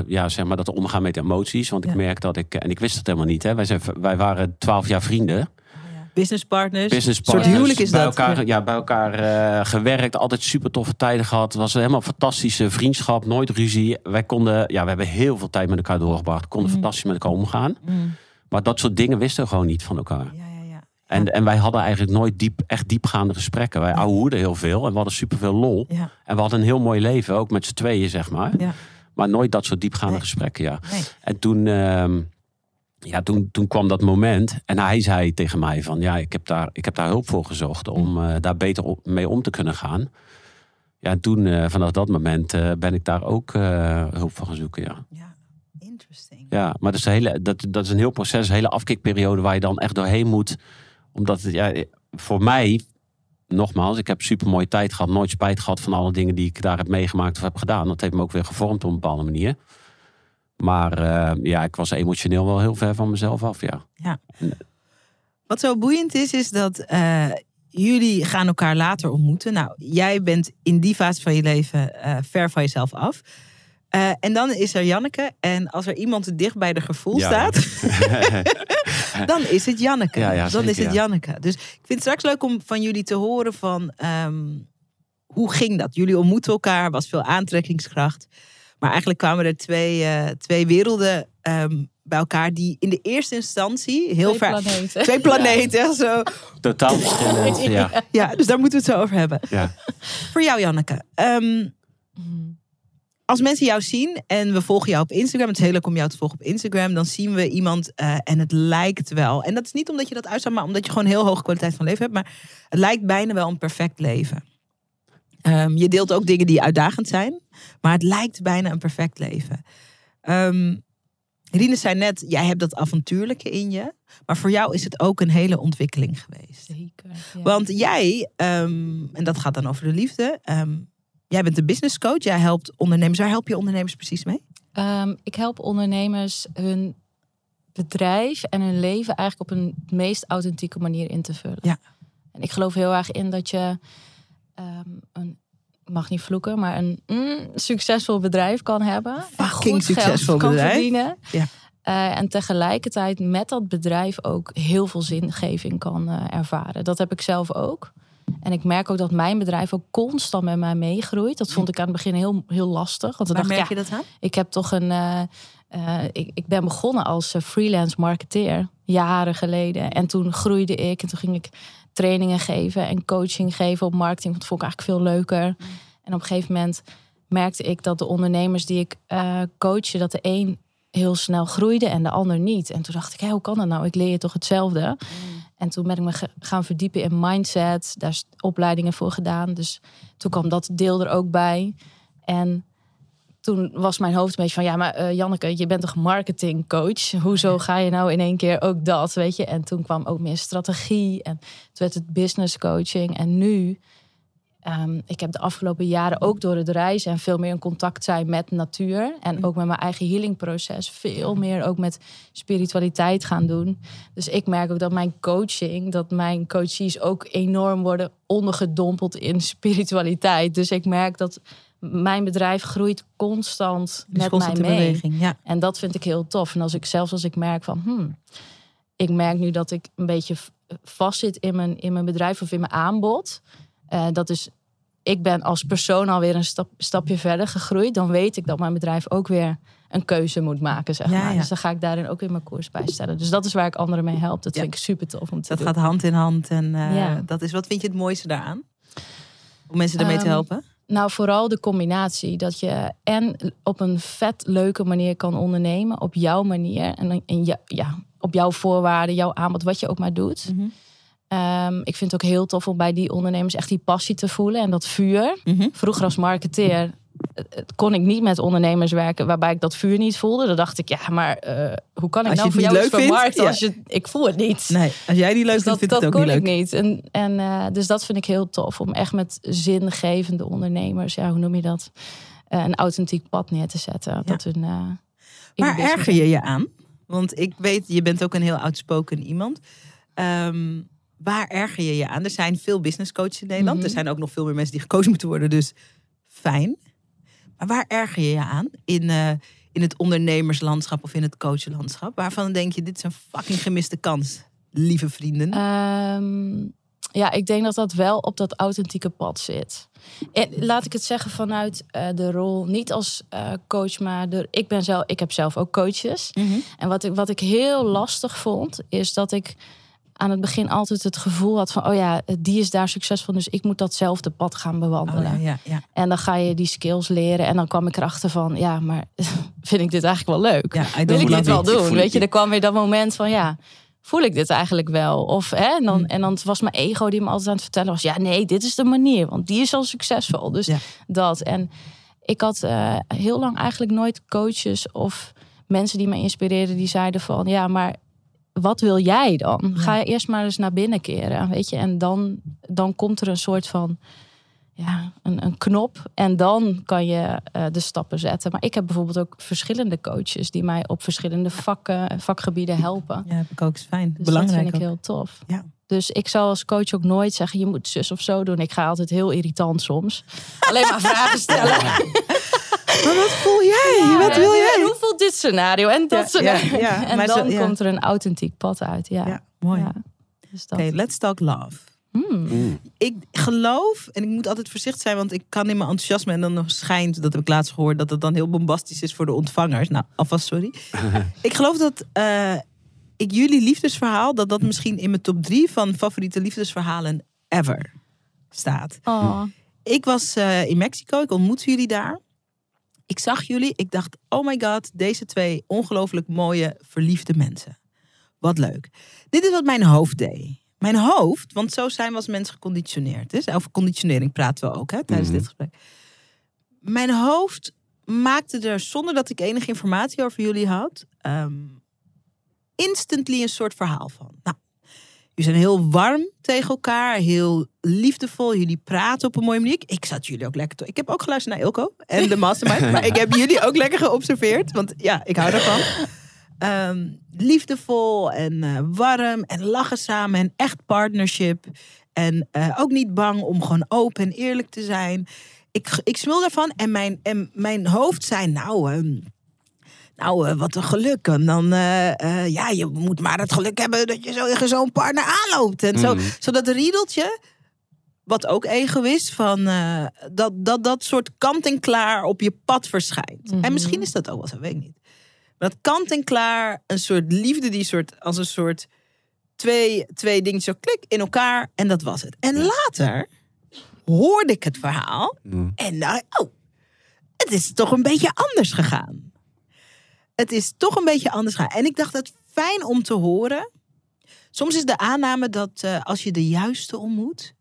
ja, zeg maar dat omgaan met emoties. Want
Ja.
ik merk dat ik, en ik wist het helemaal niet, hè, wij, zijn, wij waren twaalf jaar vrienden.
Business partners.
Business
Een soort huwelijk is
bij
dat.
Elkaar,
Ja.
ja. bij elkaar eh, gewerkt, altijd super toffe tijden gehad. Het was helemaal een fantastische vriendschap, nooit ruzie. Wij konden, ja, we hebben heel veel tijd met elkaar doorgebracht. Konden
Mhm.
fantastisch met elkaar omgaan.
Mm.
Maar dat soort dingen wisten we gewoon niet van elkaar.
Ja, ja, ja.
En, en wij hadden eigenlijk nooit diep, echt diepgaande gesprekken. Wij ouwehoeden heel veel en we hadden superveel lol. En we hadden een heel mooi leven, ook met z'n tweeën, zeg maar.
ja.
Maar nooit dat soort diepgaande
Nee.
gesprekken, ja.
Nee.
En toen, ehm, ja, toen, toen kwam dat moment. En hij zei tegen mij van, ja, ik heb daar, ik heb daar hulp voor gezocht... om eh, daar beter op- mee om te kunnen gaan. Ja, en toen, eh, vanaf dat moment, eh, ben ik daar ook hulp voor gaan zoeken, ja.
ja. Interesting.
Ja, maar dat is, een hele, dat, dat is een heel proces, een hele afkikperiode... waar je dan echt doorheen moet. Omdat, het, ja, voor mij, nogmaals, ik heb super mooie tijd gehad... nooit spijt gehad van alle dingen die ik daar heb meegemaakt of heb gedaan. Dat heeft me ook weer gevormd op een bepaalde manier. Maar eh, ja, ik was emotioneel wel heel ver van mezelf af, ja.
Wat zo boeiend is, is dat eh, jullie gaan elkaar later ontmoeten. Nou, jij bent in die fase van je leven eh, ver van jezelf af. En dan is er Janneke. En als er iemand dicht bij de gevoel
Ja,
staat, dan is het Janneke.
Ja, ja,
dan
zeker,
is het
ja.
Janneke. Dus ik vind het straks leuk om van jullie te horen van ehm, hoe ging dat? Jullie ontmoeten elkaar, was veel aantrekkingskracht. Maar eigenlijk kwamen er twee, eh, twee werelden ehm, bij elkaar die in de eerste instantie heel
Twee
ver.
planeten.
Twee planeten, zo.
Totaal verschillend, ja.
Ja, dus daar moeten we het zo over hebben.
ja.
Voor jou, Janneke. ehm, als mensen jou zien en we volgen jou op Instagram, het is heel leuk om jou te volgen op Instagram, dan zien we iemand eh, en het lijkt wel. En dat is niet omdat je dat uitstaat, maar omdat je gewoon heel hoge kwaliteit van leven hebt. Maar het lijkt bijna wel een perfect leven. Ehm, je deelt ook dingen die uitdagend zijn, maar het lijkt bijna een perfect leven. Rine zei net, jij hebt dat avontuurlijke in je. Maar voor jou is het ook een hele ontwikkeling geweest.
Zeker. ja.
Want jij, ehm, en dat gaat dan over de liefde. jij bent de business coach. Jij helpt ondernemers. Waar help je ondernemers precies mee?
Ik help ondernemers hun bedrijf en hun leven eigenlijk op een meest authentieke manier in te vullen.
Ja.
En ik geloof heel erg in dat je ehm, een, mag niet vloeken, maar een mm, succesvol bedrijf kan hebben. en
Fucking
goed geld
succesvol
kan
bedrijf.
verdienen.
Ja.
Eh, en tegelijkertijd met dat bedrijf ook heel veel zingeving kan eh, ervaren. Dat heb ik zelf ook. En ik merk ook dat mijn bedrijf ook constant met mij meegroeit. Dat vond ik aan het begin heel, heel lastig. Want dan
Waar
dacht
merk
ja,
je dat aan?
ik heb toch een. eh, ik, ik ben begonnen als freelance marketeer jaren geleden. En toen groeide ik en toen ging ik trainingen geven en coaching geven op marketing. Want dat vond ik eigenlijk veel leuker. En op een gegeven moment merkte ik dat de ondernemers die ik eh coachte, dat de een heel snel groeide en de ander niet. En toen dacht ik, hé, hoe kan dat nou? Ik leer je toch hetzelfde? En toen ben ik me gaan verdiepen in mindset. Daar is opleidingen voor gedaan. Dus toen kwam dat deel er ook bij. En toen was mijn hoofd een beetje van... ja, maar eh, Janneke, je bent toch marketingcoach? Hoezo ga je nou in één keer ook dat, weet je? En toen kwam ook meer strategie. En toen werd het business coaching. En nu... ehm, ik heb de afgelopen jaren ook door het reizen... en veel meer in contact zijn met natuur. En ook met mijn eigen healingproces. Veel meer ook met spiritualiteit gaan doen. Dus ik merk ook dat mijn coaching... dat mijn coaches ook enorm worden ondergedompeld in spiritualiteit. Dus ik merk dat mijn bedrijf groeit constant
Dus
met mij mee.
beweging. Ja.
En dat vind ik heel tof. En als ik zelfs als ik merk van, hmm, ik merk nu dat ik een beetje vastzit in mijn, in mijn bedrijf of in mijn aanbod. Eh, dat is, ik ben als persoon alweer een stap, stapje verder gegroeid. Dan weet ik dat mijn bedrijf ook weer een keuze moet maken, zeg
Ja,
maar.
ja.
Dus dan ga ik daarin ook weer mijn koers bijstellen. Dus dat is waar ik anderen mee help. Dat vind ik super tof om te
Dat
doen.
gaat hand in hand. En eh, dat is, wat vind je het mooiste daaraan? Om mensen ermee te
Ehm,
helpen?
Nou, vooral de combinatie. Dat je en op een vet leuke manier kan ondernemen. Op jouw manier. En, en ja, ja, op jouw voorwaarden, jouw aanbod, wat je ook maar doet.
Mhm.
Ehm, ik vind het ook heel tof om bij die ondernemers echt die passie te voelen. En dat vuur.
Mhm.
Vroeger als marketeer kon ik niet met ondernemers werken waarbij ik dat vuur niet voelde. Dan dacht ik, ja, maar eh, hoe kan ik
Als
nou voor jou iets
leuk vindt, ja.
als je... Ik voel het niet.
Nee, als jij die leuk
Dus
vindt,
dat,
het ook
kon
niet
ik niet. En, en, eh, dus dat vind ik heel tof. Om echt met zingevende ondernemers, ja, hoe noem je dat? Eh, een authentiek pad neer te zetten. Dat hun, business-
erger je je aan? Want ik weet, je bent ook een heel outspoken iemand. Ehm, waar erger je je aan? Er zijn veel business coaches in Nederland.
Mhm.
Er zijn ook nog veel meer mensen die gekozen moeten worden. Dus fijn. Maar waar erger je je aan? In, eh, in het ondernemerslandschap of in het coachlandschap? Waarvan denk je, dit is een fucking gemiste kans, lieve vrienden?
Ehm, ja, ik denk dat dat wel op dat authentieke pad zit. En laat ik het zeggen vanuit eh, de rol, niet als eh, coach, maar de, ik, ben zelf, ik heb zelf ook coaches.
Mhm.
En wat ik, wat ik heel lastig vond, is dat ik aan het begin altijd het gevoel had van, oh ja, die is daar succesvol, dus ik moet datzelfde pad gaan
Oh,
bewandelen.
ja, ja, ja.
En dan ga je die skills leren. En dan kwam ik erachter van, ja, maar vind ik dit eigenlijk wel leuk?
ja
Wil ik dit wel doen? Weet je, er kwam weer dat moment van, ja, voel ik dit eigenlijk wel? Of, hè, en, dan,
Mm.
en dan was mijn ego die me altijd aan het vertellen was, ja, nee, dit is de manier, want die is al succesvol. Dus dat. En ik had eh, heel lang eigenlijk nooit coaches of mensen die me inspireerden, die zeiden van, ja, maar wat wil jij dan?
Ja.
Ga je eerst maar eens naar binnen keren, weet je? En dan, dan komt er een soort van ja, een, een knop. En dan kan je eh, de stappen zetten. Maar ik heb bijvoorbeeld ook verschillende coaches die mij op verschillende vakken, vakgebieden helpen.
Ja, heb ik ook. Is fijn.
Dus
Belangrijk
dat vind ik
ook.
heel tof.
Ja.
Dus ik zou als coach ook nooit zeggen, je moet zus of zo doen. Ik ga altijd heel irritant soms. Alleen maar vragen stellen.
Maar wat voel jij?
Ja,
wat wil
en
jij?
hoe voelt dit scenario? En dat
Ja,
scenario.
ja, ja.
En
Maar
dan
zo- ja.
komt er een authentiek pad uit. Ja.
Ja, mooi.
Ja. Dus dat.
Oké, let's talk love.
Hmm.
Mm.
Ik geloof, en ik moet altijd voorzichtig zijn, want ik kan in mijn enthousiasme en dan nog schijnt, dat heb ik laatst gehoord, dat het dan heel bombastisch is voor de ontvangers. Nou, alvast sorry. ik geloof dat eh, ik jullie liefdesverhaal, dat dat misschien in mijn top drie van favoriete liefdesverhalen ever staat.
Oh.
Ik was eh, in Mexico, ik ontmoette jullie daar. Ik zag jullie, ik dacht, oh my god, deze twee ongelooflijk mooie, verliefde mensen. Wat leuk. Dit is wat mijn hoofd deed. Mijn hoofd, want zo zijn we als mensen geconditioneerd. Dus over conditionering praten we ook hè, tijdens
Mhm.
dit gesprek. Mijn hoofd maakte er, zonder dat ik enige informatie over jullie had, ehm, instantly een soort verhaal van. Nou, jullie zijn heel warm tegen elkaar, heel liefdevol. Jullie praten op een mooie manier. Ik zat jullie ook lekker. Ik heb ook geluisterd naar Ilko en de Mastermind, maar ik heb jullie ook lekker geobserveerd, want ja, ik hou daarvan. Ehm, liefdevol en eh, warm en lachen samen en echt partnership. En eh, ook niet bang om gewoon open en eerlijk te zijn. Ik, ik smul daarvan en mijn, en mijn hoofd zei, nou, ehm, nou eh, wat een geluk. En dan, eh, eh, ja, je moet maar het geluk hebben dat je zo tegen zo'n partner aanloopt. En zo,
Mhm.
zodat riedeltje, wat ook ego is, van dat, dat dat soort kant-en-klaar op je pad verschijnt.
Mhm.
En misschien is dat ook wel zo, weet ik niet. Maar dat kant-en-klaar, een soort liefde die soort, als een soort twee, twee dingen zo klik in elkaar. En dat was het. En later hoorde ik het verhaal.
Mm.
En nou, oh, het is toch een beetje anders gegaan. Het is toch een beetje anders gegaan. En ik dacht, het fijn om te horen. Soms is de aanname dat eh, als je de juiste ontmoet,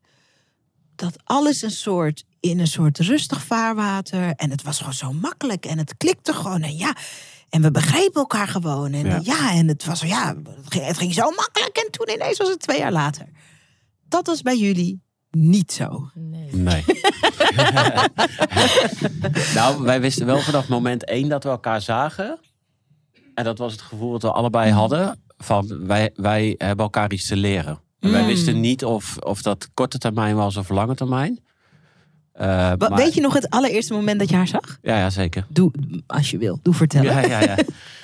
dat alles een soort in een soort rustig vaarwater. En het was gewoon zo makkelijk. En het klikte gewoon. En ja, en we begrepen elkaar gewoon. En
Ja.
ja, en het was ja, het ging, het ging zo makkelijk. En toen ineens was het twee jaar later. Dat was bij jullie niet zo.
Nee.
Nee. nou, wij wisten wel vanaf moment één dat we elkaar zagen. En dat was het gevoel dat we allebei hadden. Van wij, wij hebben elkaar iets te leren. En Wij
Mm.
wisten niet of, of dat korte termijn was of lange termijn. Eh, maar-
Weet je nog het allereerste moment dat je haar zag?
Ja, ja, zeker.
Doe, als je wil, doe vertellen.
Ja, ja, ja.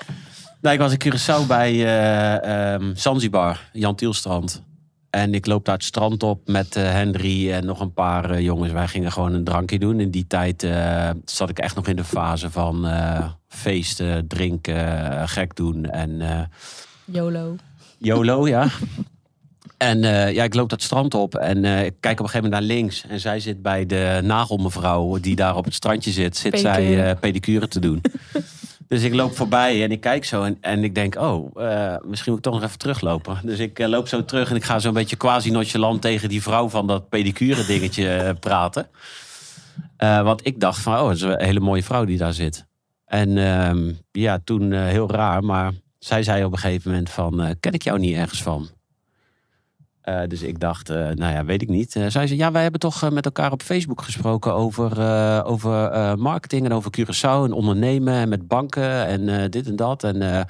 nou, ik was in Curaçao bij eh, ehm, Zanzibar, Jan Tielstrand. En ik loop daar het strand op met eh, Henry en nog een paar eh, jongens. Wij gingen gewoon een drankje doen. In die tijd eh, zat ik echt nog in de fase van feesten, drinken, gek doen en
YOLO.
YOLO, ja. En ja, ik loop dat strand op en ik kijk op een gegeven moment naar links. En zij zit bij de nagelmevrouw die daar op het strandje zit. Zit zij pedicure te doen. dus ik loop voorbij en ik kijk zo en, en ik denk, oh, eh, misschien moet ik toch nog even teruglopen. Dus ik eh, loop zo terug en ik ga zo'n beetje quasi nonchalant tegen die vrouw van dat pedicure dingetje eh, praten. Want ik dacht van, oh, dat is een hele mooie vrouw die daar zit. En ehm, ja, toen heel raar, maar zij zei op een gegeven moment van, ken ik jou niet ergens van? Eh, dus ik dacht, eh, nou ja, weet ik niet. Eh, zij zei, ja, wij hebben toch met elkaar op Facebook gesproken over, over marketing en over Curaçao en ondernemen en met banken en dit en dat. En,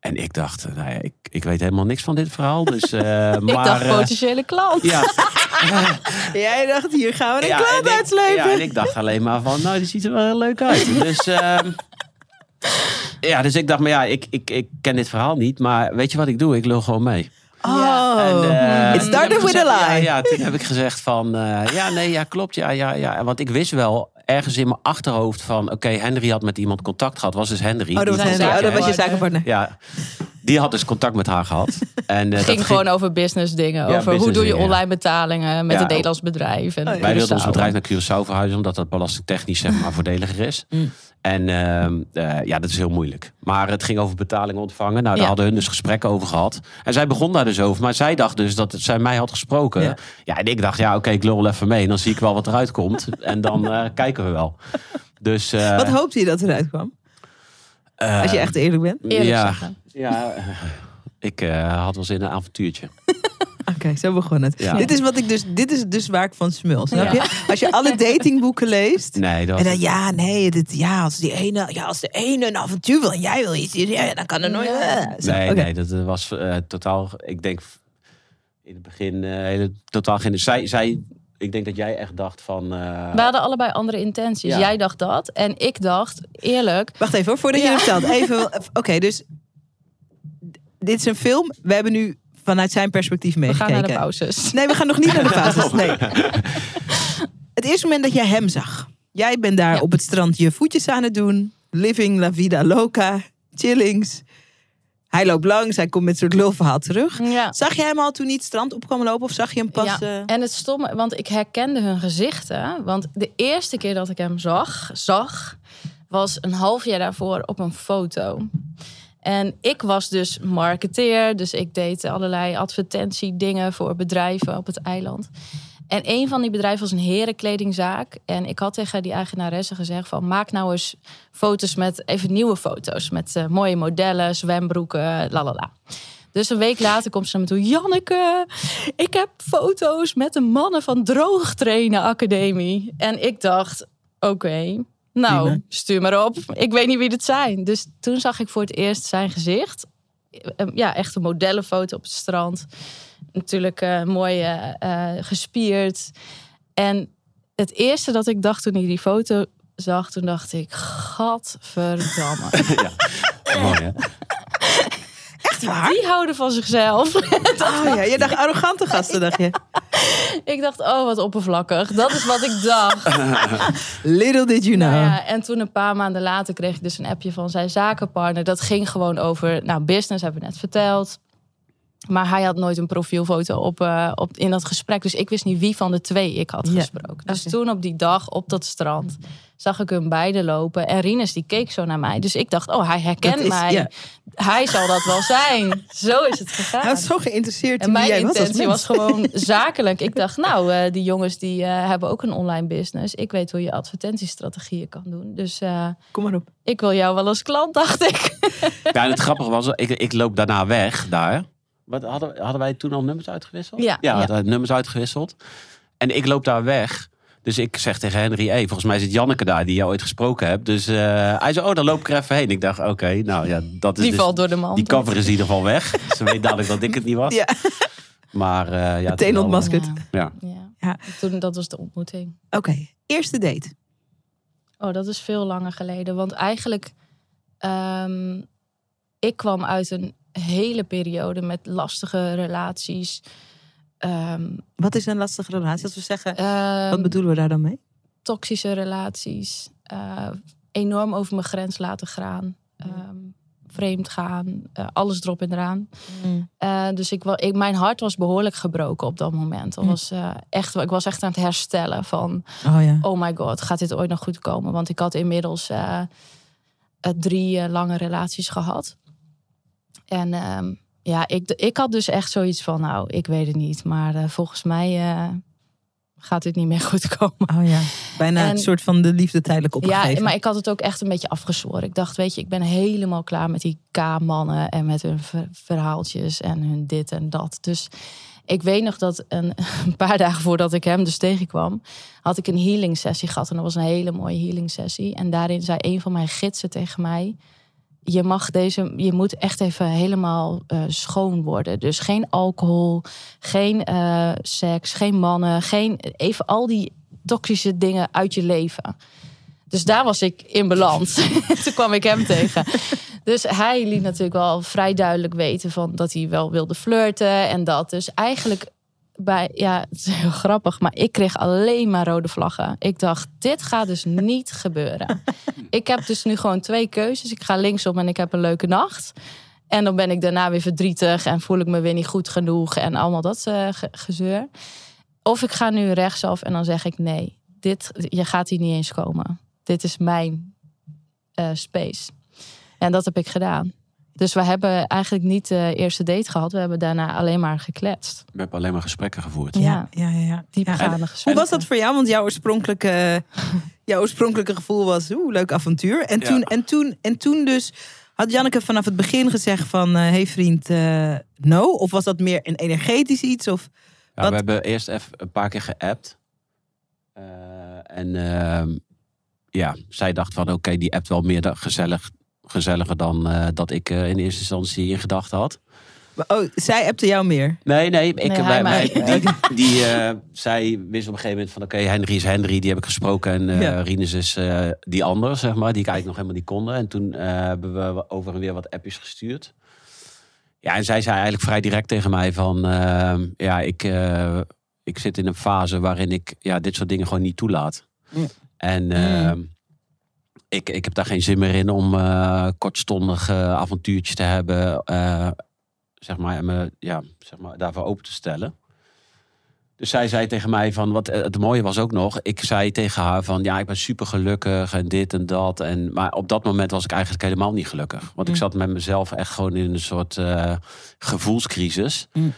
en ik dacht, nou ja, ik, ik weet helemaal niks van dit verhaal. Dus,
Ik
maar,
dacht potentiële klant.
ja,
Jij dacht, hier gaan we een
ja,
klant uitslepen.
Ja, en ik dacht alleen maar van, nou, die ziet er wel heel leuk uit. Dus, ehm, ja, dus ik dacht, maar ja, ik, ik, ik ken dit verhaal niet. Maar weet je wat ik doe? Ik lul gewoon mee.
Oh,
En, eh,
it
toen
started
heb ik
with a
gezegd-
lie.
Ja, ja, toen heb ik gezegd van, eh, ja, nee, ja, klopt, ja, ja, ja. Want ik wist wel ergens in mijn achterhoofd van, oké, Henry had met iemand contact gehad. Was dus Henry.
Oh, dat was, Henry. oh, dat was je
zakenpartner.
Ja, die had dus contact met haar gehad. En, eh,
Het
dat
ging gewoon over business dingen.
Ja,
over hoe doe je online betalingen met
Ja.
een Nederlands bedrijf. En
Oh, ja.
Wij wilden ons bedrijf naar Curaçao verhuizen, omdat dat belastingtechnisch zeg maar voordeliger is.
Mm.
En ehm, eh, ja, dat is heel moeilijk. Maar het ging over betalingen ontvangen. Nou, daar
Ja.
hadden hun dus gesprekken over gehad. En zij begon daar dus over. Maar zij dacht dus dat zij mij had gesproken.
Ja.
Ja, en ik dacht, ja, oké, ik lul wel even mee. Dan zie ik wel wat eruit komt. en dan eh, kijken we wel. Dus, eh,
Wat hoopte je dat eruit kwam?
eh,
Als je echt eerlijk bent.
Eerlijk
ja,
zeggen.
ja, ik eh, had wel zin in een avontuurtje.
Oké, zo begon het.
Ja.
Dit is wat ik dus, dit is dus waar ik van smul. Snap
Ja.
je? Als je alle datingboeken leest.
Nee, dat
En dan ja, nee, dit, ja, als die ene, ja, als de ene een avontuur wil en jij wil iets, ja, dan kan er nooit.
Ja.
eh, zo.
Nee, nee, dat was eh, totaal. Ik denk in het begin eh, hele, totaal geen. Zij, zij, ik denk dat jij echt dacht van. eh,
We hadden allebei andere intenties.
Ja.
Jij dacht dat. En ik dacht, eerlijk,
Wacht even hoor, voordat je het vertelt. Even, oké, dus dit is een film. We hebben nu vanuit zijn perspectief
we gaan
meegekeken.
naar de pauzes.
Nee, we gaan nog niet naar de fases. Nee. Het eerste moment dat jij hem zag. Jij bent daar
Ja.
op het strand je voetjes aan het doen. Living la vida loca. Chillings. Hij loopt langs. Hij komt met zo'n lulverhaal terug.
Ja.
Zag jij hem al toen hij het strand op kwam lopen? Of zag je hem pas...
Ja,
eh,
en het stomme, want ik herkende hun gezichten. Want de eerste keer dat ik hem zag, zag was een half jaar daarvoor op een foto. En ik was dus marketeer, dus ik deed allerlei advertentiedingen voor bedrijven op het eiland. En een van die bedrijven was een herenkledingzaak. En ik had tegen die eigenaresse gezegd van... maak nou eens foto's met, even nieuwe foto's. Met eh, mooie modellen, zwembroeken, lalala. Dus een week later komt ze naar me toe. Janneke, ik heb foto's met de mannen van Droogtrainen Academie. En ik dacht, oké, nou, stuur maar op. Ik weet niet wie dit zijn. Dus toen zag ik voor het eerst zijn gezicht. Eh, Ja, echt een modellenfoto op het strand. Natuurlijk eh, mooi eh, eh, gespierd. En het eerste dat ik dacht toen ik die foto zag, toen dacht ik, gadverdamme.
ja. Mooi, hè?
Echt waar?
Die houden van zichzelf.
Oh ja, je dacht arrogante gasten, dacht je.
ik dacht, oh wat oppervlakkig. Dat is wat ik dacht.
Little did you know.
Nou ja, en toen een paar maanden later kreeg ik dus een appje van zijn zakenpartner. Dat ging gewoon over, nou, business hebben we net verteld. Maar hij had nooit een profielfoto op, eh, op, in dat gesprek. Dus ik wist niet wie van de twee ik had
Ja,
gesproken. Dus toen op die dag op dat strand zag ik hun beiden lopen. En Rinus die keek zo naar mij. Dus ik dacht, oh, hij herkent
is-
mij. Hij zal dat wel zijn. Zo is het gegaan.
Hij was zo geïnteresseerd
En
in wie
mijn
jij was als
intentie was gewoon zakelijk. Ik dacht, nou, eh, die jongens die eh, hebben ook een online business. Ik weet hoe je advertentiestrategieën kan doen. Dus eh,
Kom maar op.
ik wil jou wel als klant, dacht ik.
Ja, en het grappige was, ik, ik loop daarna weg daar. Wat, hadden, hadden wij toen al nummers uitgewisseld?
Ja,
ja, nummers uitgewisseld. En ik loop daar weg. Dus ik zeg tegen Henry, hey, volgens mij zit Janneke daar die jou ooit gesproken hebt. Dus eh, hij zei, oh, dan loop ik er even heen. Ik dacht, oké, nou ja, dat is
Die
dus-
valt door de man.
Die cover is in ieder geval weg. Ze weet dadelijk dat ik het niet was.
Ja.
Maar eh, ja,
Meteen ontmaskerd.
Ja.
Ja.
Ja.
Ja.
Toen, dat was de ontmoeting.
Oké, eerste date.
Oh, dat is veel langer geleden. Want eigenlijk, ehm, ik kwam uit een hele periode met lastige relaties. Ehm,
Wat is een lastige relatie? Als we zeggen,
ehm,
wat bedoelen we daar dan mee?
toxische relaties. eh, enorm over mijn grens laten gaan. ehm, vreemd gaan. eh, alles erop en eraan. Eh, dus ik, ik, mijn hart was behoorlijk gebroken op dat moment. Dat
Mm.
was, echt, ik was echt aan het herstellen van...
Oh ja.
oh my god, gaat dit ooit nog goed komen? Want ik had inmiddels drie lange relaties gehad. En ehm, ja, ik, ik had dus echt zoiets van, nou, ik weet het niet. Maar eh, volgens mij eh, gaat dit niet meer goed komen.
Oh ja. Bijna
En-
een soort van de liefde tijdelijk opgegeven.
Ja, maar ik had het ook echt een beetje afgezworen. Ik dacht, weet je, ik ben helemaal klaar met die K-mannen en met hun ver- verhaaltjes en hun dit en dat. Dus ik weet nog dat een, een paar dagen voordat ik hem dus tegenkwam, had ik een healing sessie gehad. En dat was een hele mooie healing sessie. En daarin zei een van mijn gidsen tegen mij: Je mag deze, je moet echt even helemaal eh, schoon worden. Dus geen alcohol, geen eh, seks, geen mannen, geen even al die toxische dingen uit je leven. Dus daar was ik in balans. Toen kwam ik hem tegen. Dus hij liet natuurlijk wel vrij duidelijk weten van dat hij wel wilde flirten en dat. Dus eigenlijk bij, ja, het is heel grappig, maar ik kreeg alleen maar rode vlaggen. Ik dacht, dit gaat dus niet gebeuren. Ik heb dus nu gewoon twee keuzes. Ik ga linksom en ik heb een leuke nacht. En dan ben ik daarna weer verdrietig en voel ik me weer niet goed genoeg en allemaal dat eh, ge- gezeur. Of ik ga nu rechtsaf en dan zeg ik nee, dit, je gaat hier niet eens komen. Dit is mijn eh, space. En dat heb ik gedaan. Dus we hebben eigenlijk niet de eerste date gehad. We hebben daarna alleen maar gekletst.
We hebben alleen maar gesprekken gevoerd.
Ja,
Ja.
ja, ja. ja.
Diepgaande
Ja. Hoe
gesprekken.
was dat voor jou? Want jouw oorspronkelijke, jouw oorspronkelijke gevoel was, oeh, leuk avontuur. En
Ja.
toen, en, toen, en toen dus, had Janneke vanaf het begin gezegd van, hé hey vriend, eh, no? Of was dat meer een energetisch iets? Of,
Ja,
Wat-
we hebben eerst even een paar keer geappt. Eh, en ehm, ja, zij dacht van oké, die appt wel meer gezellig, gezelliger dan eh, dat ik eh, in eerste instantie in gedachten had.
oh, zij appte jou meer?
Nee, nee, ik,
Nee,
wij-
mij.
wij- die, die, eh, zij wist op een gegeven moment van oké, Henry is Henry, die heb ik gesproken. En eh
Ja.
Rinus is eh, die andere, zeg maar, die ik eigenlijk nog helemaal niet konden. En toen eh, hebben we over en weer wat appjes gestuurd. Ja, en zij zei eigenlijk vrij direct tegen mij van... ehm, ja, ik, eh, ik zit in een fase waarin ik ja, dit soort dingen gewoon niet toelaat.
Mm.
En ehm, ik, ik heb daar geen zin meer in om eh kortstondig avontuurtjes te hebben. eh, zeg maar, en me ja, zeg maar, daarvoor open te stellen. Dus zij zei tegen mij van, wat eh, het mooie was ook nog, ik zei tegen haar van, ja, ik ben super gelukkig en dit en dat. En, maar op dat moment was ik eigenlijk helemaal niet gelukkig. Want ik
Mm.
zat met mezelf echt gewoon in een soort gevoelscrisis.
Mm.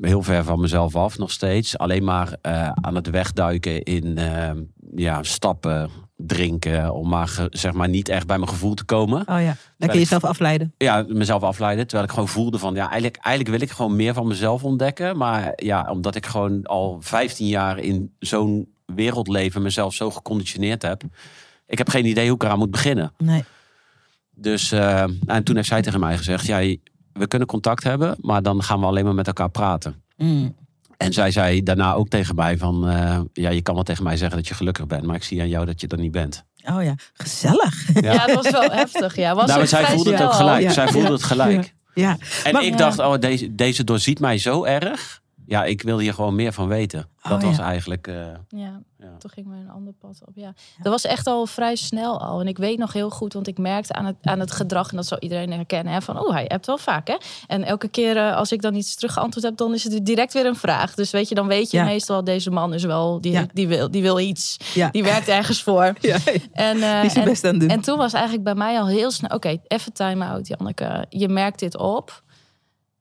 Heel, ver van mezelf af nog steeds. Alleen maar eh, aan het wegduiken in eh, ja, stappen, drinken. Om maar, zeg maar niet echt bij mijn gevoel te komen.
Oh ja, lekker jezelf afleiden.
Ja, mezelf afleiden. Terwijl ik gewoon voelde van... Ja, eigenlijk, eigenlijk wil ik gewoon meer van mezelf ontdekken. Maar ja, omdat ik gewoon al 15 jaar in zo'n wereldleven... mezelf zo geconditioneerd heb. Ik heb geen idee hoe ik eraan moet beginnen.
Nee.
Dus eh, en toen heeft zij tegen mij gezegd: ja, we kunnen contact hebben, maar dan gaan we alleen maar met elkaar praten.
Mm.
En zij zei daarna ook tegen mij: van eh, ja, je kan wel tegen mij zeggen dat je gelukkig bent, maar ik zie aan jou dat je dat niet bent.
Oh ja, gezellig.
Ja, het was wel heftig. Ja, was
nou, maar zij voelde het ook gelijk.
Ja.
Zij voelde
Ja.
het gelijk.
Ja,
En
Maar-
ik
Ja.
dacht: oh, deze, deze doorziet mij zo erg. Ja, ik wil hier gewoon meer van weten. Dat
Oh,
was
ja.
eigenlijk. eh,
Ja,
Ja.
toen gingen we een ander pad op. Ja. Dat was echt al vrij snel al. En ik weet nog heel goed, want ik merkte aan het, aan het gedrag, en dat zal iedereen herkennen, hè, van oh, hij hebt wel vaak. Hè? En elke keer eh, als ik dan iets teruggeantwoord heb, dan is het direct weer een vraag. Dus weet je, dan weet je
Ja.
meestal, deze man is wel, die,
Ja.
die, wil, die wil iets.
ja.
Die werkt ergens voor.
ja.
En, eh,
Die is zijn
en,
best aan het doen.
en toen was eigenlijk bij mij al heel snel, oké, even time-out, Janneke. Je merkt dit op.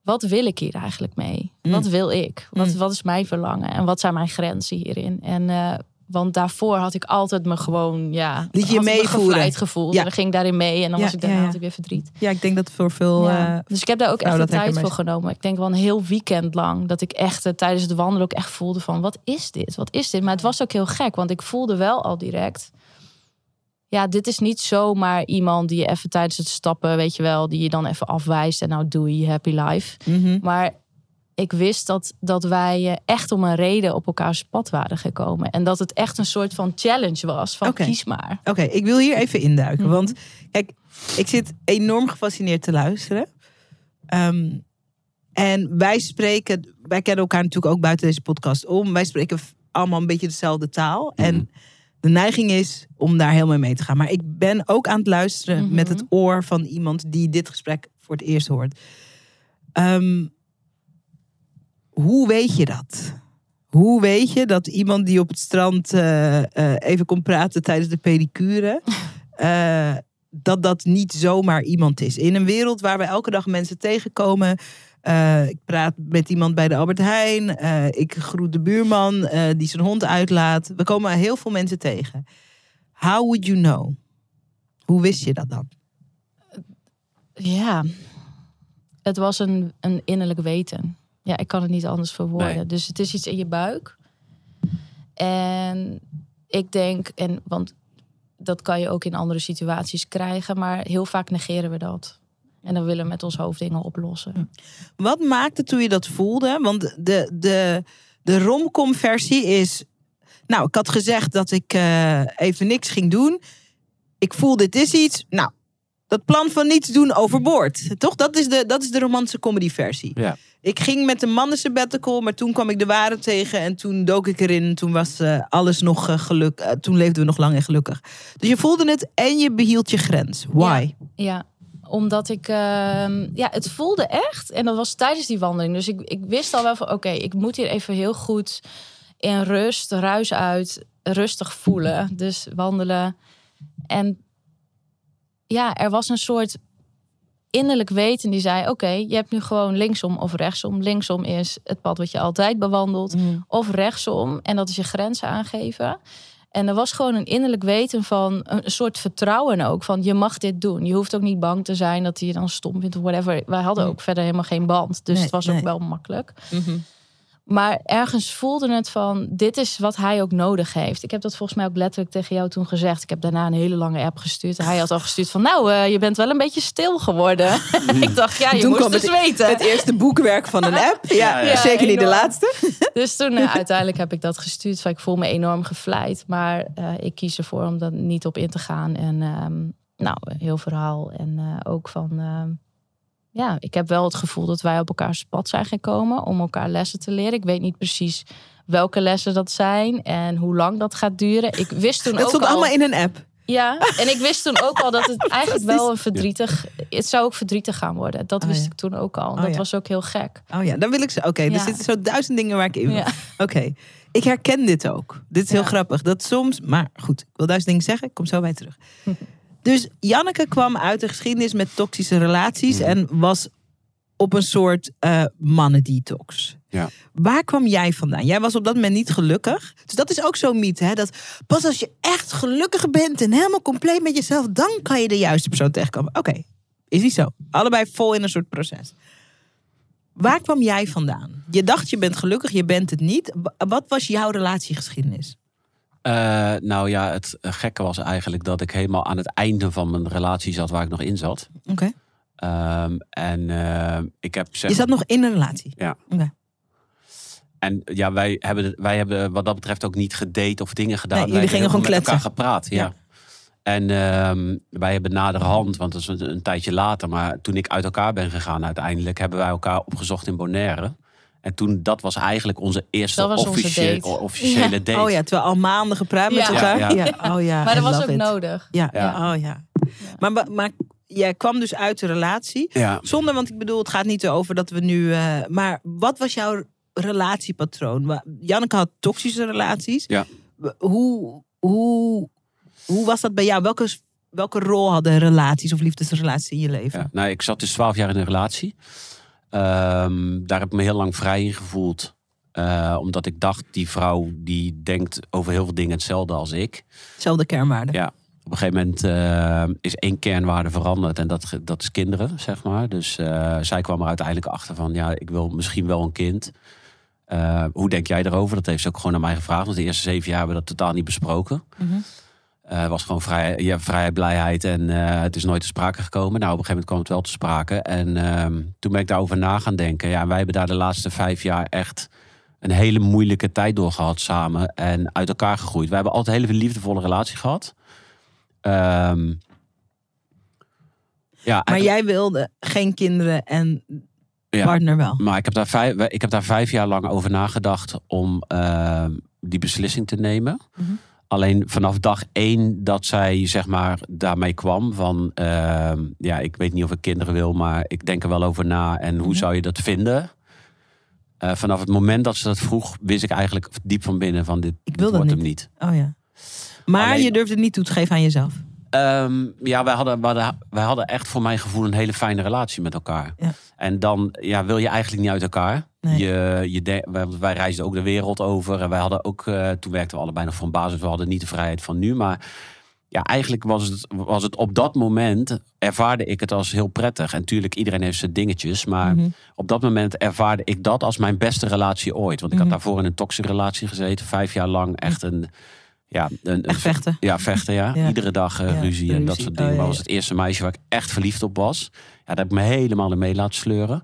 Wat wil ik hier eigenlijk mee?
Mm.
Wat wil ik? Wat,
Mm.
wat is mijn verlangen? En wat zijn mijn grenzen hierin? En, eh, want daarvoor had ik altijd me gewoon, ja...
Liet je meevoeren.
gevoeld.
Ja.
En dan ging ik daarin mee. En dan
Ja,
was ik daarna
ja,
ik weer verdriet.
ja, ik denk dat voor veel... Eh,
dus ik heb daar ook echt de tijd voor genomen. Ik denk wel een heel weekend lang. Dat ik echt eh, tijdens het wandelen ook echt voelde van... Wat is dit? Wat is dit? Maar het was ook heel gek. Want ik voelde wel al direct... Ja, dit is niet zomaar iemand die je even tijdens het stappen... Weet je wel, die je dan even afwijst. En nou doei, happy life.
mhm.
Maar ik wist dat, dat wij eh, echt om een reden op elkaars pad waren gekomen. En dat het echt een soort van challenge was. Van kies maar.
Oké, ik wil hier even induiken.
Mhm.
Want kijk, ik zit enorm gefascineerd te luisteren. Ehm, en wij spreken, wij kennen elkaar natuurlijk ook buiten deze podcast om. Wij spreken allemaal een beetje dezelfde taal.
Mhm.
En de neiging is om daar helemaal mee te gaan. Maar ik ben ook aan het luisteren
Mhm.
met het oor van iemand die dit gesprek voor het eerst hoort. Ehm, hoe weet je dat? Hoe weet je dat iemand die op het strand eh, eh, even komt praten tijdens de pedicure, eh, dat dat niet zomaar iemand is? In een wereld waar we elke dag mensen tegenkomen. ik praat met iemand bij de Albert Heijn. ik groet de buurman die zijn hond uitlaat. We komen heel veel mensen tegen. How would you know? Hoe wist je dat dan?
Ja, het was een, een innerlijk weten. Ja, ik kan het niet anders verwoorden.
Nee.
Dus het is iets in je buik. En ik denk, en, want dat kan je ook in andere situaties krijgen, maar heel vaak negeren we dat. En dan willen we met ons hoofd dingen oplossen.
Wat maakte toen je dat voelde? Want de, de, de romcom versie is... Nou, ik had gezegd dat ik eh, even niks ging doen. Ik voel dit is iets. Nou, dat plan van niets doen overboord. Toch? Dat is de, dat is de romantische comedy versie.
Ja.
Ik ging met een mannen sabbatical, maar toen kwam ik de ware tegen. En toen dook ik erin. En toen was eh, alles nog eh, geluk. eh, toen leefden we nog lang en gelukkig. Dus je voelde het en je behield je grens. Why?
Ja, omdat ik, ehm, ja, het voelde echt. En dat was tijdens die wandeling. Dus ik, ik wist al wel van, oké, ik moet hier even heel goed in rust, ruis uit, rustig voelen. Dus wandelen. En ja, er was een soort innerlijk weten die zei, oké, je hebt nu gewoon linksom of rechtsom. Linksom is het pad wat je altijd bewandelt.
Mm.
Of rechtsom. En dat is je grenzen aangeven. En er was gewoon een innerlijk weten van een soort vertrouwen ook. Van je mag dit doen. Je hoeft ook niet bang te zijn dat hij je dan stom vindt of whatever. Wij hadden
Nee.
ook verder helemaal geen band. Dus
Nee,
het was
nee.
ook wel makkelijk.
Mhm.
Maar ergens voelde het van, dit is wat hij ook nodig heeft. Ik heb dat volgens mij ook letterlijk tegen jou toen gezegd. Ik heb daarna een hele lange app gestuurd. Hij had al gestuurd van, nou, eh, je bent wel een beetje stil geworden. ik dacht, ja, je
Toen
moest dus
het-
weten.
Het eerste boekwerk van een app. Ja,
Ja, ja.
zeker niet de laatste.
Dus toen eh, uiteindelijk heb ik dat gestuurd. Van, ik voel me enorm gevleid. Maar eh, ik kies ervoor om daar niet op in te gaan. En ehm, nou, heel verhaal. En ook van... ja, ik heb wel het gevoel dat wij op elkaars pad zijn gekomen. Om elkaar lessen te leren. Ik weet niet precies welke lessen dat zijn. En hoe lang dat gaat duren. Ik wist toen
Het
ook
stond
al...
allemaal in een app.
Ja, en ik wist toen ook al dat het eigenlijk wel een verdrietig... Het zou ook verdrietig gaan worden. Dat
Oh,
wist
ja.
ik toen ook al.
Oh,
dat
ja.
was ook heel gek.
Oh ja, dan wil ik ze. Oké, er
Ja.
zitten zo duizend dingen waar ik in wil. Oké, ik herken dit ook. Dit is heel grappig. Dat soms, maar goed, ik wil duizend dingen zeggen. Ik kom zo bij terug. dus Janneke kwam uit de geschiedenis met toxische relaties
Mhm.
en was op een soort eh mannendetox.
Ja.
Waar kwam jij vandaan? Jij was op dat moment niet gelukkig. Dus dat is ook zo'n mythe. Hè? Dat pas als je echt gelukkig bent en helemaal compleet met jezelf, dan kan je de juiste persoon tegenkomen. Oké, is niet zo. Allebei vol in een soort proces. Waar kwam jij vandaan? Je dacht je bent gelukkig, je bent het niet. Wa- Wat was jouw relatiegeschiedenis?
Eh, nou ja, het gekke was eigenlijk dat ik helemaal aan het einde van mijn relatie zat waar ik nog in zat.
Oké.
Ehm, en eh, ik heb zeg
Je zat nog in een relatie.
Ja.
Oké.
En ja, wij hebben, wij hebben wat dat betreft ook niet gedate of dingen gedaan.
Nee, jullie
wij
gingen gewoon
met elkaar
kletsen.
gepraat, ja.
Ja.
En ehm, wij hebben naderhand, want dat is een, een tijdje later, maar toen ik uit elkaar ben gegaan uiteindelijk, hebben wij elkaar opgezocht in Bonaire. En toen, dat was eigenlijk onze eerste
Dat was onze
officie-
date.
officiële
Ja.
date.
Oh ja, terwijl al maanden gepraat met
Ja.
elkaar.
Ja, ja.
Oh ja.
Maar dat was ook
it.
nodig.
Ja,
Ja.
ja. Oh ja. Maar, maar jij kwam dus uit de relatie.
Ja.
Zonder, want ik bedoel, het gaat niet over dat we nu. eh, maar wat was jouw relatiepatroon? Janneke had toxische relaties.
Ja.
Hoe, hoe, hoe was dat bij jou? Welke, welke rol hadden relaties of liefdesrelaties in je leven?
Ja, nou, ik zat dus twaalf jaar in een relatie. Ehm, daar heb ik me heel lang vrij in gevoeld. Eh, omdat ik dacht, die vrouw die denkt over heel veel dingen hetzelfde als ik.
Hetzelfde kernwaarde.
Ja. Op een gegeven moment eh, is één kernwaarde veranderd en dat, dat is kinderen, zeg maar. Dus eh, zij kwam er uiteindelijk achter van, ja, ik wil misschien wel een kind. Hoe denk jij erover? Dat heeft ze ook gewoon aan mij gevraagd. Want de eerste zeven jaar hebben we dat totaal niet besproken. Eh, het was gewoon vrij, ja, vrijheid, blijheid en eh, het is nooit te sprake gekomen. Nou, op een gegeven moment kwam het wel te sprake. En ehm, toen ben ik daarover na gaan denken. Ja, wij hebben daar de laatste vijf jaar echt een hele moeilijke tijd door gehad samen. En uit elkaar gegroeid. We hebben altijd een hele liefdevolle relatie gehad. Ehm, ja,
Maar jij wilde geen kinderen en
Ja.
partner wel.
maar ik heb, daar vijf, ik heb daar vijf jaar lang over nagedacht om ehm, die beslissing te nemen.
Mhm.
Alleen vanaf dag één dat zij zeg maar daarmee kwam van ehm, ja, ik weet niet of ik kinderen wil, maar ik denk er wel over na en hoe
Mhm.
zou je dat vinden? Eh, vanaf het moment dat ze dat vroeg, wist ik eigenlijk diep van binnen van dit,
Ik wil
wordt
niet.
hem niet.
Oh ja. Maar
Alleen-
je durfde het niet toe te geven aan jezelf.
Ehm, ja, wij hadden, wij, hadden, wij hadden echt voor mijn gevoel een hele fijne relatie met elkaar.
Ja.
En dan ja, wil je eigenlijk niet uit elkaar.
Nee.
Je, je de- wij, wij reisden ook de wereld over. En wij hadden ook, eh, toen werkten we allebei nog een basis. We hadden niet de vrijheid van nu. Maar ja, eigenlijk was het, was het op dat moment, ervaarde ik het als heel prettig. En natuurlijk, iedereen heeft zijn dingetjes. Maar
Mhm.
op dat moment ervaarde ik dat als mijn beste relatie ooit. Want ik
Mhm.
had daarvoor in een toxische relatie gezeten. Vijf jaar lang echt een... Ja, een, een
Echt vechten.
ja, vechten, ja.
Ja.
Iedere dag eh,
Ja,
ruzie en dat soort dingen.
Oh, ja,
Maar was het eerste meisje waar ik echt verliefd op was. Ja, daar heb ik me helemaal mee laten sleuren.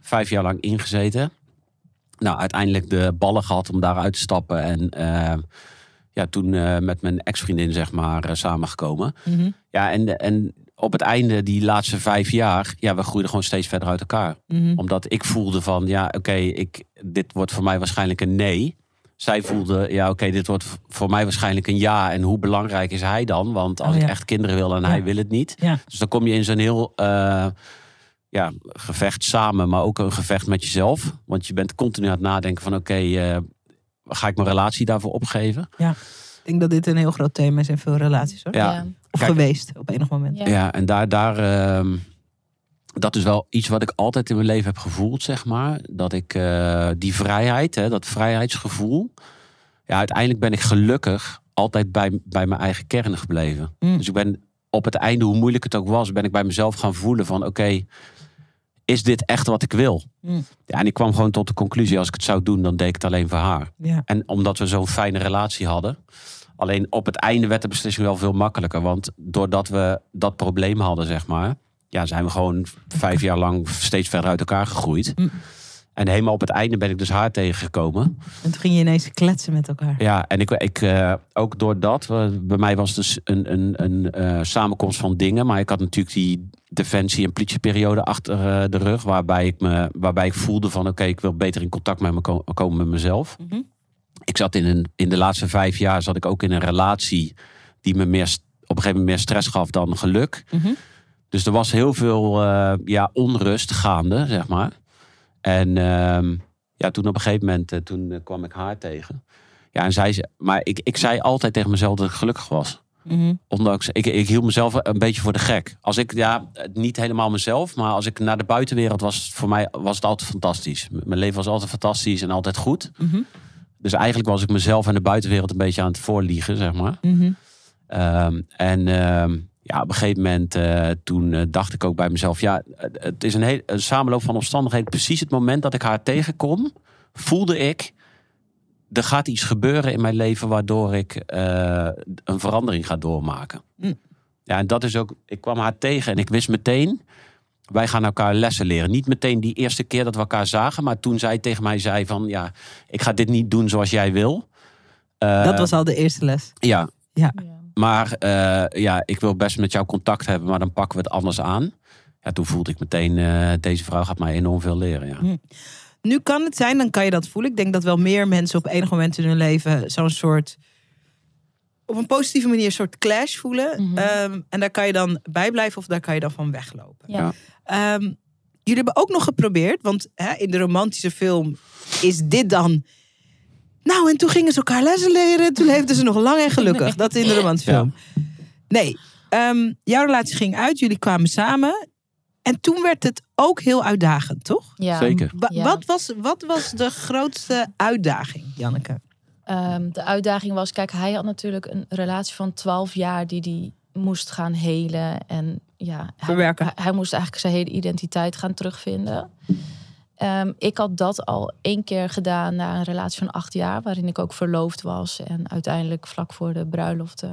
Vijf jaar lang ingezeten. Nou, uiteindelijk de ballen gehad om daaruit te stappen. En eh, ja, toen eh, met mijn ex-vriendin, zeg maar, samengekomen.
Mhm.
Ja, en, en op het einde, die laatste vijf jaar, ja, we groeiden gewoon steeds verder uit elkaar.
Mhm.
Omdat ik voelde van, ja, oké, ik dit wordt voor mij waarschijnlijk een nee. Zij voelde, ja, oké, dit wordt voor mij waarschijnlijk een ja. En hoe belangrijk is hij dan? Want als
Oh, ja.
ik echt kinderen wil en
Ja.
hij wil het niet.
Ja.
Dus dan kom je in zo'n heel uh, ja, gevecht samen, maar ook een gevecht met jezelf. Want je bent continu aan het nadenken van, oké, uh, ga ik mijn relatie daarvoor opgeven?
Ik denk dat dit een heel groot thema is in veel relaties. Hoor.
Ja.
Of
Kijk.
geweest op enig moment.
Ja.
Ja, en daar, daar ehm, dat is wel iets wat ik altijd in mijn leven heb gevoeld, zeg maar. Dat ik eh, die vrijheid, hè, dat vrijheidsgevoel. Ja, uiteindelijk ben ik gelukkig altijd bij, bij mijn eigen kern gebleven.
Mm.
Dus ik ben op het einde, hoe moeilijk het ook was, ben ik bij mezelf gaan voelen van oké, is dit echt wat ik wil?
Mm.
Ja, en ik kwam gewoon tot de conclusie, als ik het zou doen, dan deed ik het alleen voor haar. En omdat we zo'n fijne relatie hadden. Alleen op het einde werd de beslissing wel veel makkelijker. Want doordat we dat probleem hadden, zeg maar. Ja, zijn we gewoon vijf jaar lang steeds verder uit elkaar gegroeid.
Mm.
En helemaal op het einde ben ik dus haar tegengekomen.
En toen ging je ineens kletsen met elkaar.
Ja, en ik, ik eh, ook doordat. eh, bij mij was het dus een, een, een eh, samenkomst van dingen. Maar ik had natuurlijk die defensie- en politieperiode achter de rug. Waarbij ik, me, waarbij ik voelde van oké, ik wil beter in contact met me ko- komen met mezelf
Mhm.
ik zat in, een, in de laatste vijf jaar zat ik ook in een relatie die me meer, op een gegeven moment meer stress gaf dan geluk.
Mhm.
Dus er was heel veel eh, ja, onrust gaande, zeg maar. En ehm, ja, toen op een gegeven moment eh, toen, eh, kwam ik haar tegen. Ja, en zij, ze- maar ik, ik zei altijd tegen mezelf dat ik gelukkig was.
Mhm.
Ondanks, ik, ik hield mezelf een beetje voor de gek. Als ik, ja, niet helemaal mezelf, maar als ik naar de buitenwereld was, voor mij was het altijd fantastisch. Mijn leven was altijd fantastisch en altijd goed.
Mhm.
Dus eigenlijk was ik mezelf en de buitenwereld een beetje aan het voorliegen, zeg maar.
Mhm.
Ehm, en ehm, ja, op een gegeven moment, eh, toen eh, dacht ik ook bij mezelf, ja, het- is een, heel, een samenloop van omstandigheden. Precies het moment dat ik haar tegenkom, voelde ik, er gaat iets gebeuren in mijn leven waardoor ik eh, een verandering ga doormaken.
Mm.
Ja, en dat is ook, ik kwam haar tegen en ik wist meteen, wij gaan elkaar lessen leren. Niet meteen die eerste keer dat we elkaar zagen, maar toen zij tegen mij zei van, ja, ik ga dit niet doen zoals jij wil. Eh,
Dat was al de eerste les.
Ja,
Ja.
Maar eh, ja, ik wil best met jou contact hebben, maar dan pakken we het anders aan. Ja, toen voelde ik meteen, eh, deze vrouw gaat mij enorm veel leren. Ja.
Nu kan het zijn, dan kan je dat voelen. Ik denk dat wel meer mensen op enig moment in hun leven zo'n soort. op een positieve manier een soort clash voelen.
Mhm.
Ehm, en daar kan je dan bij blijven of daar kan je dan van weglopen.
Ja.
Ehm, jullie hebben ook nog geprobeerd, want hè, in de romantische film is dit dan. Nou, en toen gingen ze elkaar lessen leren. Toen leefden ze nog lang en gelukkig. Dat in de romantische
Ja.
film. Nee, ehm, jouw relatie ging uit. Jullie kwamen samen. En toen werd het ook heel uitdagend, toch?
Ja.
Zeker.
Ja.
wat, was, wat was de grootste uitdaging, Janneke?
Ehm, de uitdaging was, kijk, hij had natuurlijk een relatie van 12 jaar die hij moest gaan helen. En ja, hij,
Verwerken.
hij, hij moest eigenlijk zijn hele identiteit gaan terugvinden. Ehm, ik had dat al één keer gedaan na een relatie van acht jaar, waarin ik ook verloofd was. En uiteindelijk vlak voor de bruiloft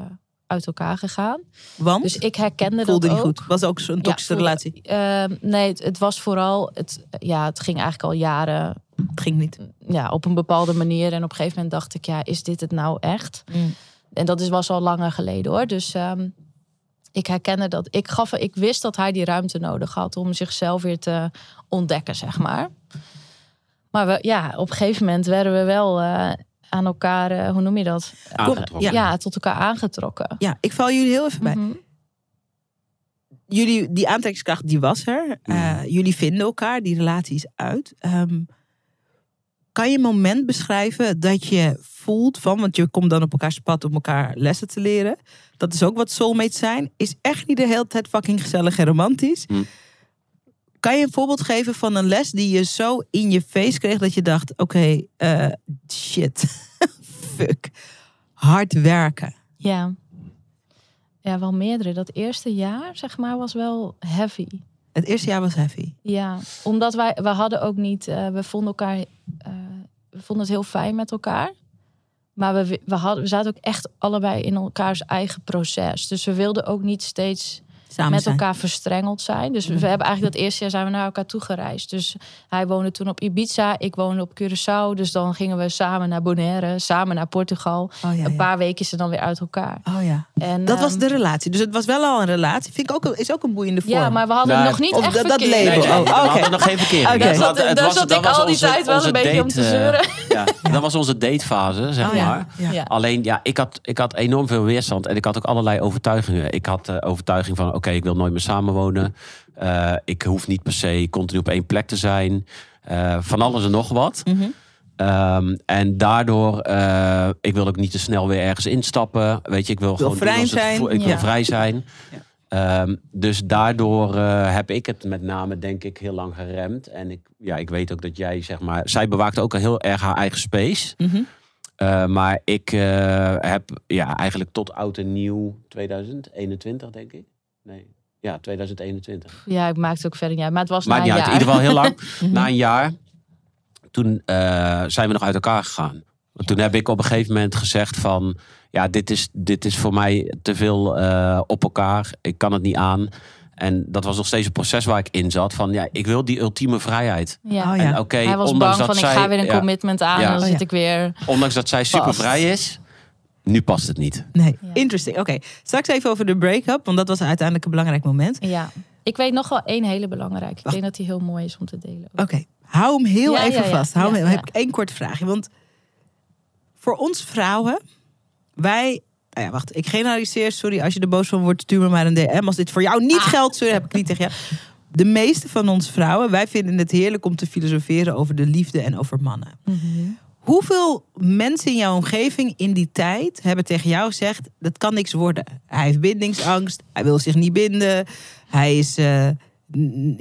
uit elkaar gegaan.
Want
Dus ik herkende
voelde
dat
niet
ook.
goed. Was ook zo'n toxische
voelde-
relatie.
Ehm, nee, het, het was vooral, het, ja, het ging eigenlijk al jaren
Het ging niet.
ja, op een bepaalde manier. En op een gegeven moment dacht ik, ja, is dit het nou echt?
Mm.
En dat is, was al langer geleden hoor. Dus ehm, ik herkende dat. Ik, gaf, ik wist dat hij die ruimte nodig had om zichzelf weer te ontdekken, zeg maar. Maar we, ja, op een gegeven moment werden we wel eh, aan elkaar, eh, hoe noem je dat?
Aangetrokken.
Ja. tot elkaar aangetrokken.
Ja, ik val jullie heel even bij.
Mhm.
Jullie, die aantrekkingskracht, die was er. Eh, jullie vinden elkaar, die relatie is uit. Ehm, kan je een moment beschrijven dat je voelt van, want je komt dan op elkaar pad om elkaar lessen te leren. Dat is ook wat soulmates zijn. Is echt niet de hele tijd fucking gezellig en romantisch.
Hm.
Kan je een voorbeeld geven van een les die je zo in je face kreeg dat je dacht: oké, eh, shit, fuck, hard werken.
Ja. Ja, wel meerdere. Dat eerste jaar, zeg maar, was wel heavy.
Het eerste jaar was heavy.
Ja, omdat wij, we hadden ook niet, eh, we vonden elkaar, eh, we vonden het heel fijn met elkaar. Maar we, we, hadden, we zaten ook echt allebei in elkaars eigen proces. Dus we wilden ook niet steeds
Samen
met
zijn.
elkaar verstrengeld zijn. Dus we
Mhm.
hebben eigenlijk dat eerste jaar zijn we naar elkaar toe gereisd. Dus hij woonde toen op Ibiza, ik woonde op Curaçao. Dus dan gingen we samen naar Bonaire, samen naar Portugal.
Oh, ja,
Een
ja.
paar weken ze dan weer uit elkaar.
Oh ja.
En,
Dat was
ehm,
de relatie. Dus het was wel al een relatie. Vind ik ook, een- is ook een boeiende vorm.
Ja, maar we hadden
Nou,
nog niet
of
echt
dat- dat label.
Nee, nee,
Oh,
we
oké.
hadden nog geen verkeering.
Oké.
Het
Daar
was-
zat-
het
daar
was-
zat
dat
ik
was
al die
onze-
tijd wel een beetje om te
eh,
zeuren.
ja, dat was onze datefase, zeg
Oh
maar.
Ja.
Ja.
Alleen, ja, ik had, ik had enorm veel weerstand. En ik had ook allerlei overtuigingen. Ik had de overtuiging van, oké, ik wil nooit meer samenwonen. Eh, ik hoef niet per se continu op één plek te zijn. Eh, van alles en nog wat.
Mhm.
Ehm, en daardoor, eh, ik wil ook niet te snel weer ergens instappen. Weet je, ik wil, gewoon
vrij
het
zijn.
Ik wil vrij zijn.
Ja.
Ehm, dus daardoor heb ik het met name, denk ik, heel lang geremd. En ik, ja, ik weet ook dat jij, zeg maar... Zij bewaakte ook al heel erg haar eigen space.
Mhm.
Maar ik heb ja, eigenlijk tot oud en nieuw 2021, denk ik. Nee, ja, 2021.
Ja, ik maakte ook verder niet uit. Maar het was
Maar
na
niet
een
uit, in ieder geval heel lang.
Mhm.
Na een jaar, toen eh, zijn we nog uit elkaar gegaan. Want toen heb ik op een gegeven moment gezegd van... Ja, dit is, dit is voor mij te veel eh, op elkaar. Ik kan het niet aan. En dat was nog steeds een proces waar ik in zat. Van ja, ik wil die ultieme vrijheid.
Ja.
Oh, ja.
En oké,
Hij was
ondanks
bang
dat
van,
zij,
ik ga weer een
ja,
commitment aan.
Ja.
En dan
Oh,
zit
ja.
ik weer...
ondanks dat zij super vrij is, nu past het niet.
Nee,
Ja.
interesting. Oké, straks even over de break-up, want dat was uiteindelijk een belangrijk moment.
Ja. Ik weet nog wel één hele belangrijke. Ik
Wacht.
denk dat die heel mooi is om te delen.
Oké, hou hem heel
Ja,
even
ja, ja.
vast. Hou
Ja,
hem,
ja.
heb ik één kort vraagje. Want voor ons vrouwen, wij... Nou ja, wacht, ik generaliseer. Sorry, als je er boos van wordt, stuur me maar een DM. Als dit voor jou niet
Ah.
geldt, sorry, heb ik niet tegen jou. De meeste van ons vrouwen, wij vinden het heerlijk om te filosoferen over de liefde en over mannen.
Mhm.
Hoeveel mensen in jouw omgeving in die tijd hebben tegen jou gezegd: dat kan niks worden? Hij heeft bindingsangst, hij wil zich niet binden, hij is eh,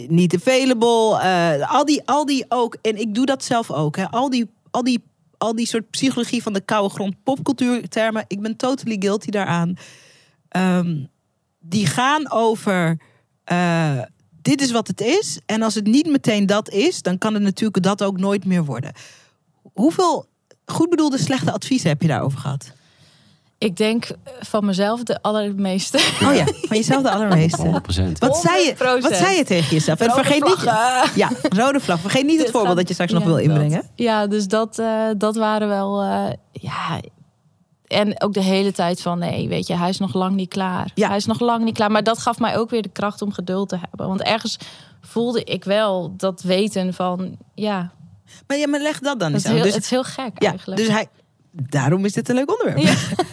niet available. eh, al, die, al die ook, en ik doe dat zelf ook, hè, al, die, al, die, al die soort psychologie van de koude grond, popcultuurtermen, ik ben totally guilty daaraan. Ehm, die gaan over. eh, dit is wat het is. En als het niet meteen dat is, dan kan het natuurlijk dat ook nooit meer worden. Hoeveel goed bedoelde slechte adviezen heb je daarover gehad?
Ik denk van mezelf de allermeeste.
Oh ja, van jezelf de allermeeste.
100%.
Wat zei, je,
100%.
wat zei je tegen jezelf? En
Rode
vergeet niet. Ja, rode vlag. Vergeet niet het voorbeeld dat je straks nog wil
dat.
inbrengen.
Ja, dus dat, eh, dat waren wel. eh, ja. En ook de hele tijd van nee, weet je, hij is nog lang niet klaar.
Ja.
Hij is nog lang niet klaar. Maar dat gaf mij ook weer de kracht om geduld te hebben. Want ergens voelde ik wel dat weten van ja,
Maar, ja, maar leg dat dan
het
eens
is
aan.
heel,
Dus,
het is heel gek
ja,
eigenlijk.
dus hij, daarom is dit een leuk onderwerp.
Ja.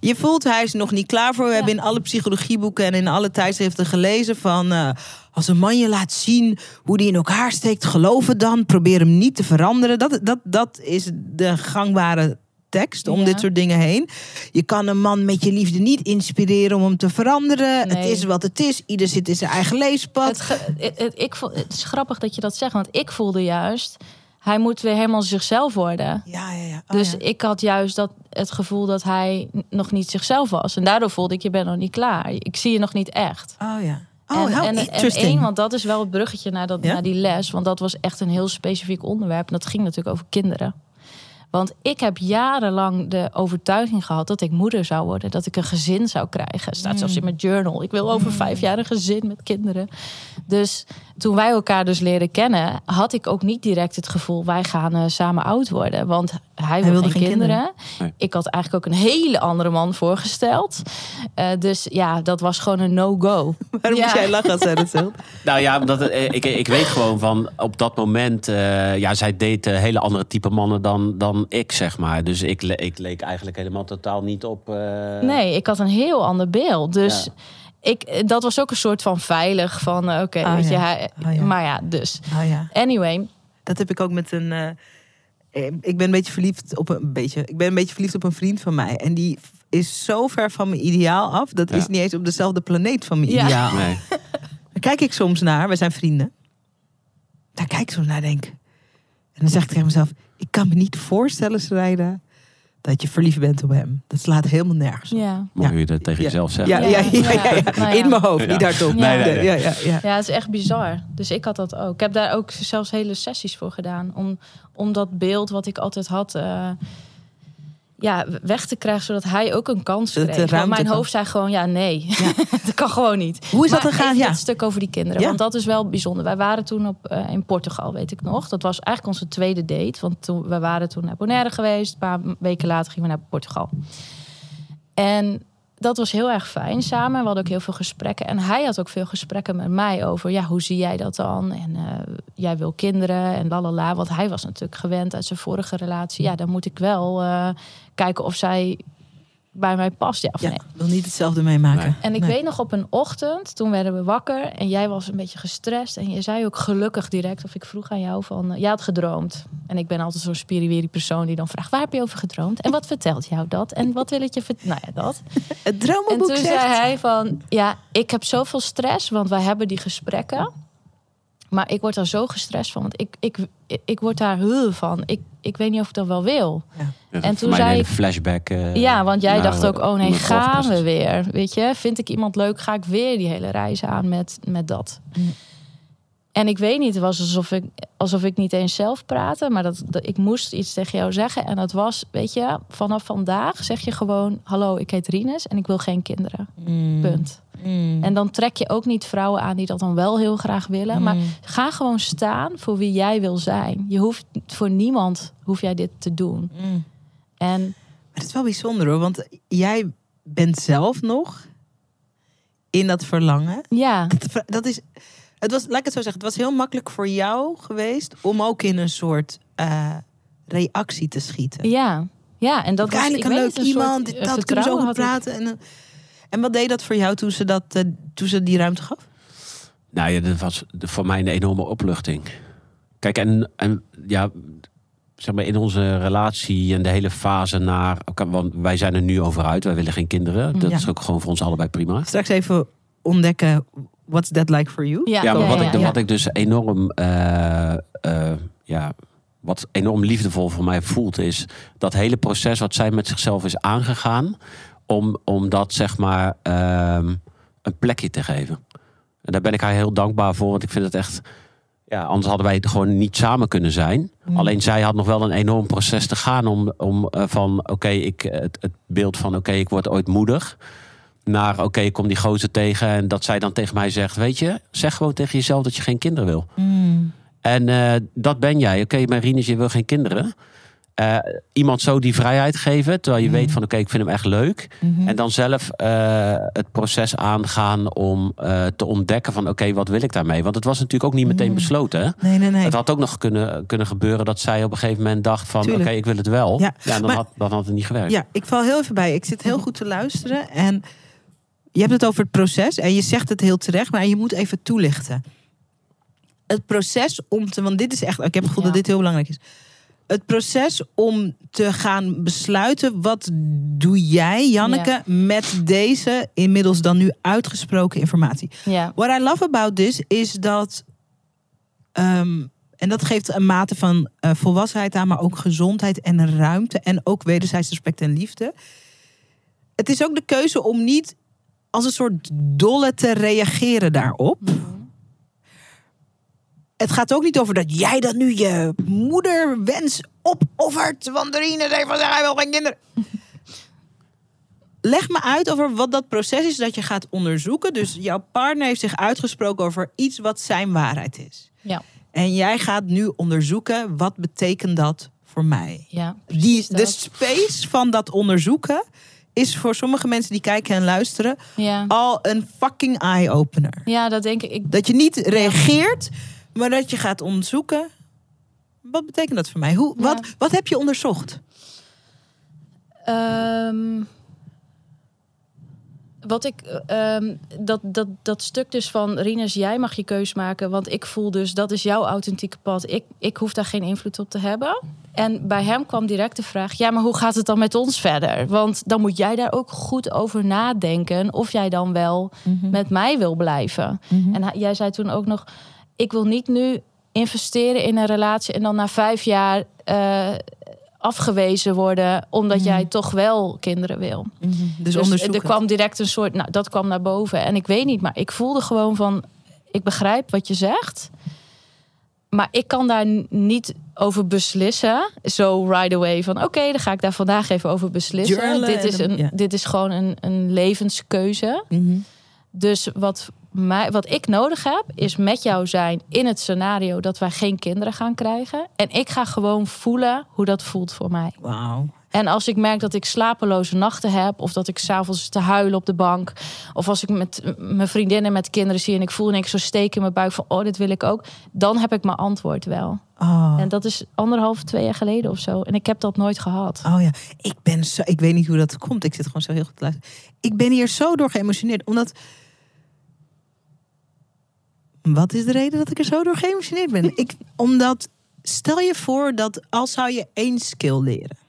Je voelt, hij is nog niet klaar voor. We
Ja.
hebben in alle psychologieboeken en in alle tijdschriften gelezen van... eh, als een man je laat zien hoe die in elkaar steekt, geloof het dan. Probeer hem niet te veranderen. Dat, dat, dat is de gangbare tekst om
Ja.
dit soort dingen heen. Je kan een man met je liefde niet inspireren om hem te veranderen. Het
Nee.
is wat het is. Ieder zit in zijn eigen leespad.
Het, het, het- ik het is grappig dat je dat zegt, want ik voelde juist, hij moet weer helemaal zichzelf worden.
Ja, ja, ja. Oh,
Dus ik had juist dat, het gevoel dat hij nog niet zichzelf was. En daardoor voelde ik, je bent nog niet klaar. Ik zie je nog niet echt.
Oh ja. Oh,
en, en, één, want dat is wel het bruggetje naar, dat, naar die les. Want dat was echt een heel specifiek onderwerp. En dat ging natuurlijk over kinderen. Want ik heb jarenlang de overtuiging gehad dat ik moeder zou worden. Dat ik een gezin zou krijgen. Staat zelfs in mijn journal. Ik wil over vijf jaar een gezin met kinderen. Dus toen wij elkaar dus leren kennen, had ik ook niet direct het gevoel, wij gaan eh, samen oud worden. Want hij, wil
wilde
geen
geen
kinderen.
Nee.
Ik had eigenlijk ook een hele andere man voorgesteld. Eh, dus ja, dat was gewoon een no-go.
Waarom
Ja.
moest jij lachen als zij dat zegt?
Nou ja, omdat het, eh, ik, ik weet gewoon van op dat moment, eh, ja, zij deed hele andere type mannen dan, dan ik, zeg maar. Dus ik, le- ik leek eigenlijk helemaal totaal niet op. eh,
Nee, ik had een heel ander beeld. Dus
Ja.
ik, dat was ook een soort van veilig van, eh, oké,
Ah,
weet je, hij,
Ah, ja.
maar ja, dus.
Oh ja.
Anyway,
Dat heb ik ook met een. eh, eh, ik ben een beetje verliefd op een, een beetje. Ik ben een beetje verliefd op een vriend van mij. En die is zo ver van mijn ideaal af. Dat
Ja.
is niet eens op dezelfde planeet van mijn
Ja.
ideaal.
Nee.
Daar kijk ik soms naar. We zijn vrienden. Daar kijk ik soms naar, denk. En dan zeg ik tegen mezelf: Ik kan me niet voorstellen, Schrijda, dat je verliefd bent op hem. Dat slaat helemaal nergens op.
ja.
Mooi je dat tegen
Ja.
jezelf zegt.
Ja, ja,
Ja,
ja, ja,
ja.
ja.
Nou.
In mijn hoofd,
Ja.
niet hardop.
Nee,
nee, nee.
Ja, ja, ja.
Ja, het is echt bizar. Dus ik had dat ook. Ik heb daar ook zelfs hele sessies voor gedaan. Om, om dat beeld wat ik altijd had... eh, ja, weg te krijgen, zodat hij ook een kans
Dat de
kreeg.
Ruimte
mijn hoofd zei gewoon, ja, nee. dat kan gewoon niet.
Hoe is dat
Maar
gegaan? Ja.
Het stuk over die kinderen.
Ja.
Want dat is wel bijzonder. Wij waren toen op, eh, in Portugal, weet ik nog. Dat was eigenlijk onze tweede date. Want toen, we waren toen naar Bonaire geweest. Een paar weken later gingen we naar Portugal. En dat was heel erg fijn samen. We hadden ook heel veel gesprekken. En hij had ook veel gesprekken met mij over... ja, hoe zie jij dat dan? En eh, jij wil kinderen en lalala. Want hij was natuurlijk gewend uit zijn vorige relatie. Ja, dan moet ik wel eh, kijken of zij bij mij past, ja of
Ja,
nee.
ik wil niet hetzelfde meemaken.
Nee.
En ik
Nee.
weet nog op een ochtend, toen werden we wakker en jij was een beetje gestrest. En je zei ook gelukkig direct, of ik vroeg aan jou van, eh, jij had gedroomd. En ik ben altijd zo'n spiriwiri persoon die dan vraagt, waar heb je over gedroomd? En wat vertelt jou dat? En wat wil het je vertellen? Nou ja, dat.
Het
En
dromenboek
toen
zegt...
zei hij van, ja, ik heb zoveel stress, want wij hebben die gesprekken. Maar ik word daar zo gestrest van, want ik, ik, ik word daar heel van. Ik, ik weet niet of ik dat wel wil.
Ja,
En toen zei ik-
flashback. eh,
Ja, want jij dacht ook, oh nee, gaan we weer? Weet je, vind ik iemand leuk, ga ik weer die hele reis aan met, met dat.
Mm.
En ik weet niet, het was alsof ik, alsof ik niet eens zelf praatte, maar dat, dat ik moest iets tegen jou zeggen. En dat was, weet je, vanaf vandaag zeg je gewoon: Hallo, ik heet Rinus en ik wil geen kinderen.
Mm,
Punt.
mm,
En dan trek je ook niet vrouwen aan die dat dan wel heel graag willen. Maar
mm.
ga gewoon staan voor wie jij wil zijn. Je hoeft voor niemand hoef jij dit te doen.
Mm.
En
Maar het is wel bijzonder hoor, want jij bent zelf nog in dat verlangen.
ja,
Dat- Dat is, het was, laat ik het zo zeggen, het was heel makkelijk voor jou geweest om ook in een soort eh, reactie te schieten.
Ja, ja, en dat was
Eigenlijk
ik
een
weet
leuk
soort,
iemand,
eh,
dat kunnen we zo praten. En, en wat deed dat voor jou toen ze, dat, eh, toen ze die ruimte gaf?
Nou ja, dat was voor mij een enorme opluchting. Kijk, en, en ja, zeg maar, in onze relatie en de hele fase naar. Want wij zijn er nu over uit. Wij willen geen kinderen. Dat
Ja.
is ook gewoon voor ons allebei prima.
Straks even ontdekken, what's that like for you?
Ja,
Ja, maar wat, ik,
ja.
wat ik dus enorm, eh, eh, ja, wat enorm liefdevol voor mij voelt, is dat hele proces wat zij met zichzelf is aangegaan, om, om dat zeg maar ehm, een plekje te geven. En daar ben ik haar heel dankbaar voor, want ik vind het echt, ja, anders hadden wij het gewoon niet samen kunnen zijn.
Mm.
Alleen zij had nog wel een enorm proces te gaan om, om eh, van, oké, ik het, het beeld van, oké, ik word ooit moeder naar oké, ik kom die gozer tegen en dat zij dan tegen mij zegt, weet je, zeg gewoon tegen jezelf dat je geen kinderen wil.
Mm.
En eh, dat ben jij. Oké, Rinus, je wil geen kinderen. Eh, iemand zo die vrijheid geven, terwijl je
Mhm.
weet van oké, ik vind hem echt leuk.
Mhm.
En dan zelf eh, het proces aangaan om te ontdekken van oké, wat wil ik daarmee? Want het was natuurlijk ook niet meteen
Mhm.
besloten. Hè?
Nee, nee, nee.
Het had ook nog kunnen, kunnen gebeuren dat zij op een gegeven moment dacht van oké, ik wil het wel.
Ja,
Ja, dan,
maar-
had, dan had het niet gewerkt.
Ja, ik val heel even bij. Ik zit heel goed te luisteren. En je hebt het over het proces. En je zegt het heel terecht. Maar je moet even toelichten. Het proces om te... Want dit is echt... Ik heb het gevoel
Ja.
dat dit heel belangrijk is. Het proces om te gaan besluiten... Wat doe jij, Janneke, met deze inmiddels dan nu uitgesproken informatie?
Ja,
What I love about this is dat. ehm, en dat geeft een mate van eh, volwassenheid aan, maar ook gezondheid en ruimte. En ook wederzijds respect en liefde. Het is ook de keuze om niet als een soort dolle te reageren daarop. Het gaat ook niet over dat jij dat nu je moederwens opoffert. Want Rien heeft van hij wil geen kinderen. Leg me uit over wat dat proces is dat je gaat onderzoeken. Dus jouw partner heeft zich uitgesproken over iets wat zijn waarheid is.
ja,
En jij gaat nu onderzoeken wat betekent dat voor mij.
ja.
Die,
precies
de
dat.
space van dat onderzoeken is voor sommige mensen die kijken en luisteren
Ja.
al een fucking eye-opener.
ja, dat denk ik. ik
Dat je niet reageert, maar dat je gaat onderzoeken. Wat betekent dat voor mij? Hoe,
Ja.
wat, wat heb je onderzocht?
Ehm, wat ik, ehm, dat, dat, dat stuk dus van Rinus, jij mag je keus maken. Want ik voel dus, dat is jouw authentieke pad. Ik, ik hoef daar geen invloed op te hebben. En bij hem kwam direct de vraag: ja, maar hoe gaat het dan met ons verder? Want dan moet jij daar ook goed over nadenken. Of jij dan wel met mij wil blijven. En hij- jij zei toen ook nog: ik wil niet nu investeren in een relatie en dan na vijf jaar eh, afgewezen worden omdat jij toch wel kinderen wil.
Dus,
Dus
onderzoek
er kwam direct een soort, nou dat kwam naar boven en ik weet niet, maar ik voelde gewoon van, ik begrijp wat je zegt, maar ik kan daar niet over beslissen, zo right away van, oké, dan ga ik daar vandaag even over beslissen.
Journalen
Dit is
en-
een,
ja.
dit is gewoon een, een levenskeuze.
Mhm.
Dus wat, mij, wat ik nodig heb, is met jou zijn in het scenario dat wij geen kinderen gaan krijgen. En ik ga gewoon voelen hoe dat voelt voor mij.
Wauw.
En als ik merk dat ik slapeloze nachten heb, of dat ik s'avonds te huilen op de bank, of als ik met mijn vriendinnen met kinderen zie en ik voel en ik zo steek in mijn buik van, oh, dit wil ik ook, dan heb ik mijn antwoord wel.
Oh.
En dat is anderhalf, twee jaar geleden of zo. En ik heb dat nooit gehad.
Oh ja, ik ben zo. Ik weet niet hoe dat komt. Ik zit gewoon zo heel goed te luisteren. Ik ben hier zo door geëmotioneerd, omdat. Wat is de reden dat ik er zo door geëmotioneerd ben? Ik, omdat, stel je voor dat als zou je één skill leren.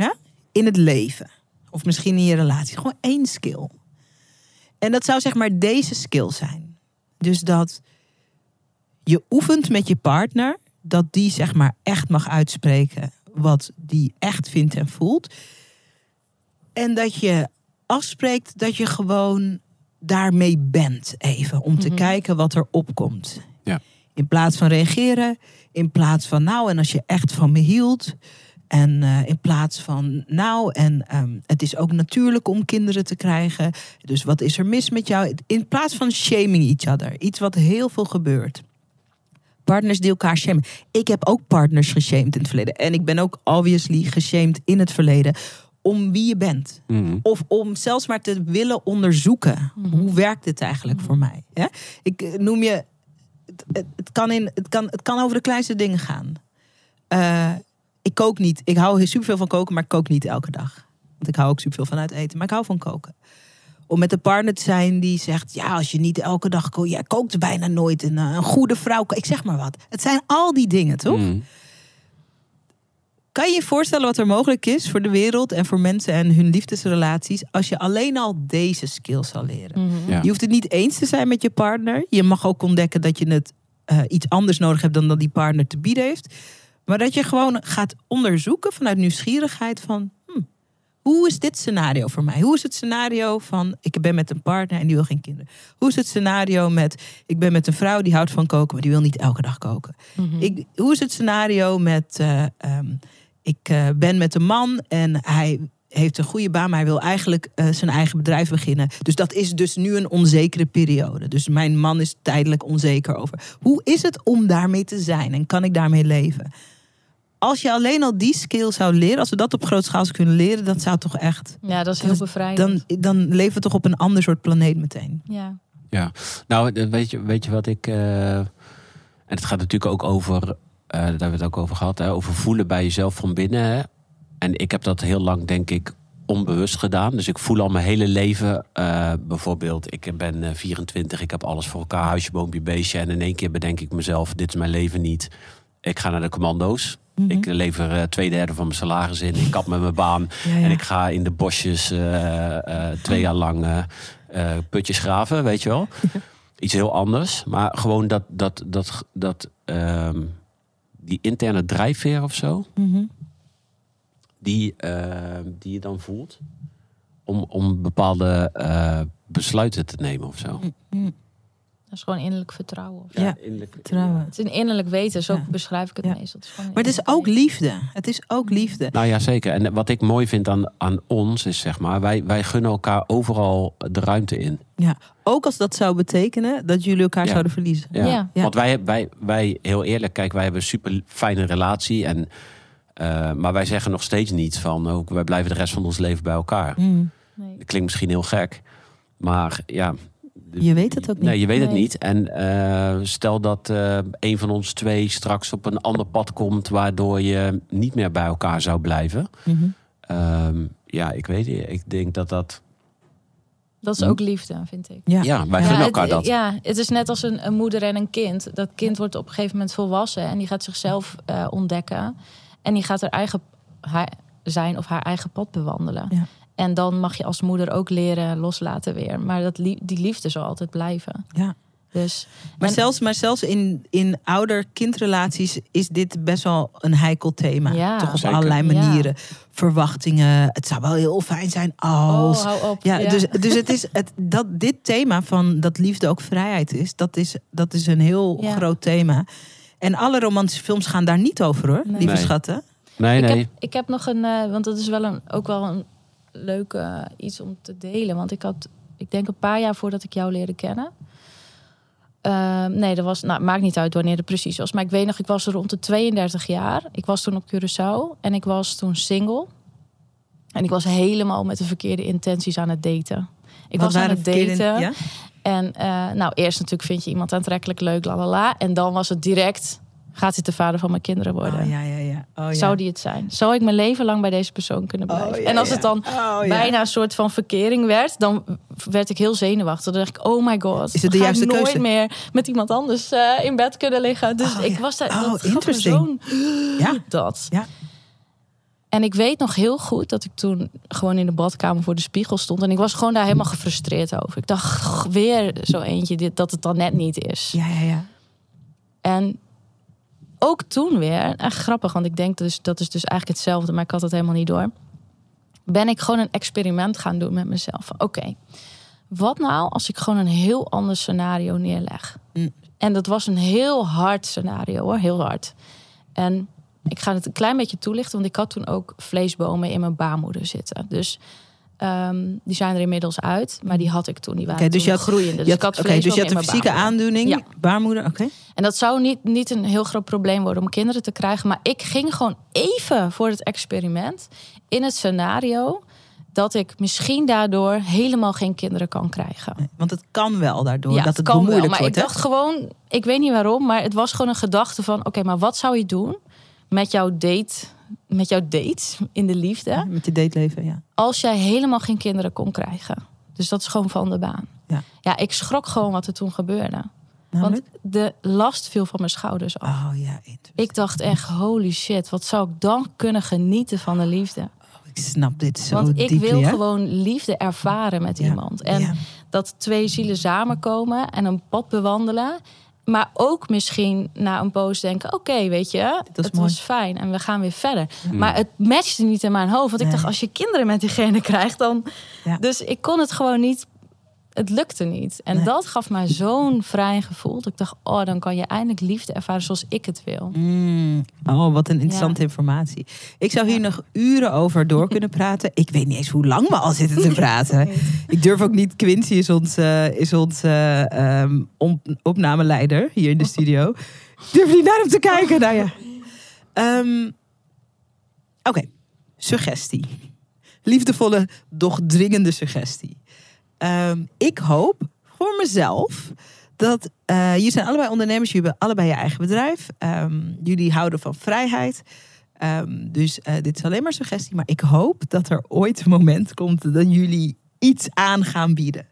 Ja, in het leven, of misschien in je relatie, gewoon één skill. En dat zou zeg maar deze skill zijn. Dus dat je oefent met je partner, dat die zeg maar echt mag uitspreken wat die echt vindt en voelt. En dat je afspreekt dat je gewoon daarmee bent even. Om te
Mhm.
kijken wat er opkomt.
Ja.
In plaats van reageren. In plaats van nou en als je echt van me hield. En eh, in plaats van nou en ehm, het is ook natuurlijk om kinderen te krijgen. Dus wat is er mis met jou? In plaats van shaming each other. Iets wat heel veel gebeurt. Partners die elkaar shamen. Ik heb ook partners geshamed in het verleden. En ik ben ook obviously geshamed in het verleden. Om wie je bent.
Mhm.
Of om zelfs maar te willen onderzoeken. Hoe werkt dit eigenlijk voor mij? Hè? Ik eh, noem je. Het, het, het kan in, het, kan, het kan over de kleinste dingen gaan. Eh, ik kook niet. Ik hou superveel van koken, maar ik kook niet elke dag. Want ik hou ook superveel van uit eten. Maar ik hou van koken. Om met een partner te zijn die zegt: Ja, als je niet elke dag kookt. Jij kookt bijna nooit. Een, eh, een goede vrouw. Ik zeg maar wat. Het zijn al die dingen, toch?
Mhm.
Kan je je voorstellen wat er mogelijk is voor de wereld en voor mensen en hun liefdesrelaties als je alleen al deze skills zal leren?
Mhm.
Ja.
Je hoeft het niet eens te zijn met je partner. Je mag ook ontdekken dat je het eh, iets anders nodig hebt dan dat die partner te bieden heeft. Maar dat je gewoon gaat onderzoeken vanuit nieuwsgierigheid van... hm, hoe is dit scenario voor mij? Hoe is het scenario van ik ben met een partner en die wil geen kinderen? Hoe is het scenario met ik ben met een vrouw die houdt van koken, maar die wil niet elke dag koken?
Mhm.
Ik, hoe is het scenario met eh, ehm, ik eh, ben met een man en hij heeft een goede baan, maar hij wil eigenlijk eh, zijn eigen bedrijf beginnen. Dus dat is dus nu een onzekere periode. Dus mijn man is tijdelijk onzeker over. Hoe is het om daarmee te zijn en kan ik daarmee leven? Als je alleen al die skill zou leren, als we dat op grote schaal zouden kunnen leren, dat zou toch echt.
Ja, dat is heel
Dus
bevrijdend.
Dan, dan leven we toch op een ander soort planeet meteen.
Ja.
Nou, eh, weet je, weet je wat ik. eh, en het gaat natuurlijk ook over. eh, daar hebben we het ook over gehad. Hè, over voelen bij jezelf van binnen. Hè. En ik heb dat heel lang, denk ik, onbewust gedaan. Dus ik voel al mijn hele leven. eh, bijvoorbeeld, ik ben eh, 24, ik heb alles voor elkaar, huisje, boompje, beestje. En in één keer bedenk ik mezelf: dit is mijn leven niet. Ik ga naar de commando's.
Mhm.
Ik lever eh, twee derde van mijn salaris in. Ik kap met mijn baan.
Ja, ja.
En ik ga in de bosjes eh, eh, twee jaar lang putjes graven, weet je wel. Iets heel anders. Maar gewoon dat, dat, dat, dat ehm, die interne drijfveer of zo,
Mhm.
die, ehm, die je dan voelt. Om, om bepaalde besluiten te nemen of zo.
Mhm.
Dat is gewoon innerlijk vertrouwen. of.
Ja,
innerlijk-
Vertrouwen.
Het is een innerlijk weten, zo
Ja.
beschrijf ik het
Ja.
meestal. Het is gewoon
Maar het is ook
weten.
liefde. Het is ook liefde.
Nou ja, zeker. En wat ik mooi vind aan, aan ons is zeg maar, wij, wij gunnen elkaar overal de ruimte in.
Ook als dat zou betekenen dat jullie elkaar
Ja.
zouden verliezen.
Ja.
Ja.
Ja.
Want wij, wij, wij, heel eerlijk, kijk, wij hebben een super fijne relatie. En, eh, maar wij zeggen nog steeds niet van, ook, wij blijven de rest van ons leven bij elkaar.
Mm.
Nee.
Dat klinkt misschien heel gek. Maar ja.
Je weet het ook niet.
Nee, je weet het niet. En eh, stel dat eh, een van ons twee straks op een ander pad komt, waardoor je niet meer bij elkaar zou blijven.
Mhm.
Ehm, ja, ik weet niet. Ik denk dat dat.
Dat is ook liefde, vind ik.
Ja.
Ja, wij
Ja,
het,
elkaar dat.
Ja, het is net als een, een moeder en een kind. Dat kind wordt op een gegeven moment volwassen en die gaat zichzelf eh, ontdekken. En die gaat er eigen haar, zijn of haar eigen pad bewandelen.
Ja.
En dan mag je als moeder ook leren loslaten weer. Maar dat, die liefde zal altijd blijven.
Ja.
Dus
Maar
en-
zelfs, maar zelfs in, in ouder-kindrelaties is dit best wel een heikel thema.
Ja.
Toch op
Zeker.
allerlei
Ja.
manieren. Verwachtingen. Het zou wel heel fijn zijn als...
Oh, hou op.
Ja, Dus, dus het is het, dat dit thema van dat liefde ook vrijheid is, dat is, dat is een heel
Ja.
groot thema. En alle romantische films gaan daar niet over hoor,
Nee.
lieve
Nee.
schatten.
Nee,
ik,
nee.
heb, ik heb nog een, eh, want dat is wel een, ook wel een leuk iets om te delen. Want ik had, ik denk een paar jaar voordat ik jou leerde kennen. Ehm, nee, dat was, nou, maakt niet uit wanneer het precies was. Maar ik weet nog, ik was rond de 32 jaar. Ik was toen op Curaçao en ik was toen single. En ik was helemaal met de verkeerde intenties aan het daten. Ik
Wat
was aan het daten.
Ja?
En eh, nou, eerst natuurlijk vind je iemand aantrekkelijk, leuk, la la la. En dan was het direct, gaat dit de vader van mijn kinderen worden?
Oh, ja, ja, ja. Oh, ja.
Zou die het zijn? Zou ik mijn leven lang bij deze persoon kunnen
Oh,
blijven? en als het dan
Oh,
bijna een soort van verkering werd, dan werd ik heel zenuwachtig. Dan dacht ik, oh my god,
Is het de
ga
juiste
ik nooit
keuze?
meer met iemand anders eh, in bed kunnen liggen. Dus ik was daar,
Oh,
dat
interesting. Ja.
dat.
Ja.
En ik weet nog heel goed dat ik toen gewoon in de badkamer voor de spiegel stond. En ik was gewoon daar helemaal gefrustreerd over. Ik dacht, "Goh, weer zo eentje dit, dat het dan net niet is.
Ja, ja, ja.
En ook toen weer, echt grappig, want ik denk dus dat is dus eigenlijk hetzelfde, maar ik had het helemaal niet door. Ben ik gewoon een experiment gaan doen met mezelf. Oké, wat nou als ik gewoon een heel ander scenario neerleg?
Mm.
En dat was een heel hard scenario hoor, heel hard. En ik ga het een klein beetje toelichten, want ik had toen ook vleesbomen in mijn baarmoeder zitten. Dus ehm, die zijn er inmiddels uit, maar die had ik toen. Die waren
dus je had-
groeiende. Dus
Je
ik
had, dus je had een fysieke
baarmoeder.
aandoening,
Ja.
baarmoeder, oké.
En dat zou niet, niet een heel groot probleem worden om kinderen te krijgen. Maar ik ging gewoon even voor het experiment in het scenario dat ik misschien daardoor helemaal geen kinderen kan krijgen.
Nee, Want het kan wel daardoor
ja,
dat het
kan wel.
bemoeilijkt
Maar
wordt.
ik
hè?
dacht gewoon, ik weet niet waarom, maar het was gewoon een gedachte van: oké, maar wat zou je doen met jouw date, met jouw date in de liefde,
Met je dateleven, ja.
als jij helemaal geen kinderen kon krijgen? Dus dat is gewoon van de baan.
Ja.
ja, ik schrok gewoon wat er toen gebeurde.
Namelijk?
Want de last viel van mijn schouders af.
oh ja, interessant.
Ik dacht echt, holy shit, wat zou ik dan kunnen genieten van de liefde?
Ik snap dit zo
Want ik
dieply,
wil
hè?
gewoon liefde ervaren met
Ja,
iemand. En
ja.
dat twee zielen samenkomen en een pad bewandelen. Maar ook misschien na een poos denken: oké, weet je,
was
het
mooi.
was fijn en we gaan weer verder. Maar het matchte niet in mijn hoofd. Want ik dacht: als je kinderen met diegene krijgt, dan.
Ja.
Dus ik kon het gewoon niet. Het lukte niet. En
Nee.
dat gaf mij zo'n vrij gevoel. Dat ik dacht: oh, dan kan je eindelijk liefde ervaren zoals ik het wil.
Mm. Oh, wat een interessante informatie. Ik zou hier nog uren over door kunnen praten. Ik weet niet eens hoe lang we al zitten te praten. Ik durf ook niet. Quincy is ons, is ons eh, ehm, opnameleider hier in de studio. Ik durf niet naar hem te kijken. Nou ja. Ehm, Oké, suggestie. Liefdevolle, doch dringende suggestie. Ehm, ik hoop voor mezelf dat eh jullie zijn allebei ondernemers, jullie hebben allebei je eigen bedrijf. Ehm, jullie houden van vrijheid. Ehm, dus eh, dit is alleen maar suggestie, maar ik hoop dat er ooit een moment komt dat jullie iets aan gaan bieden.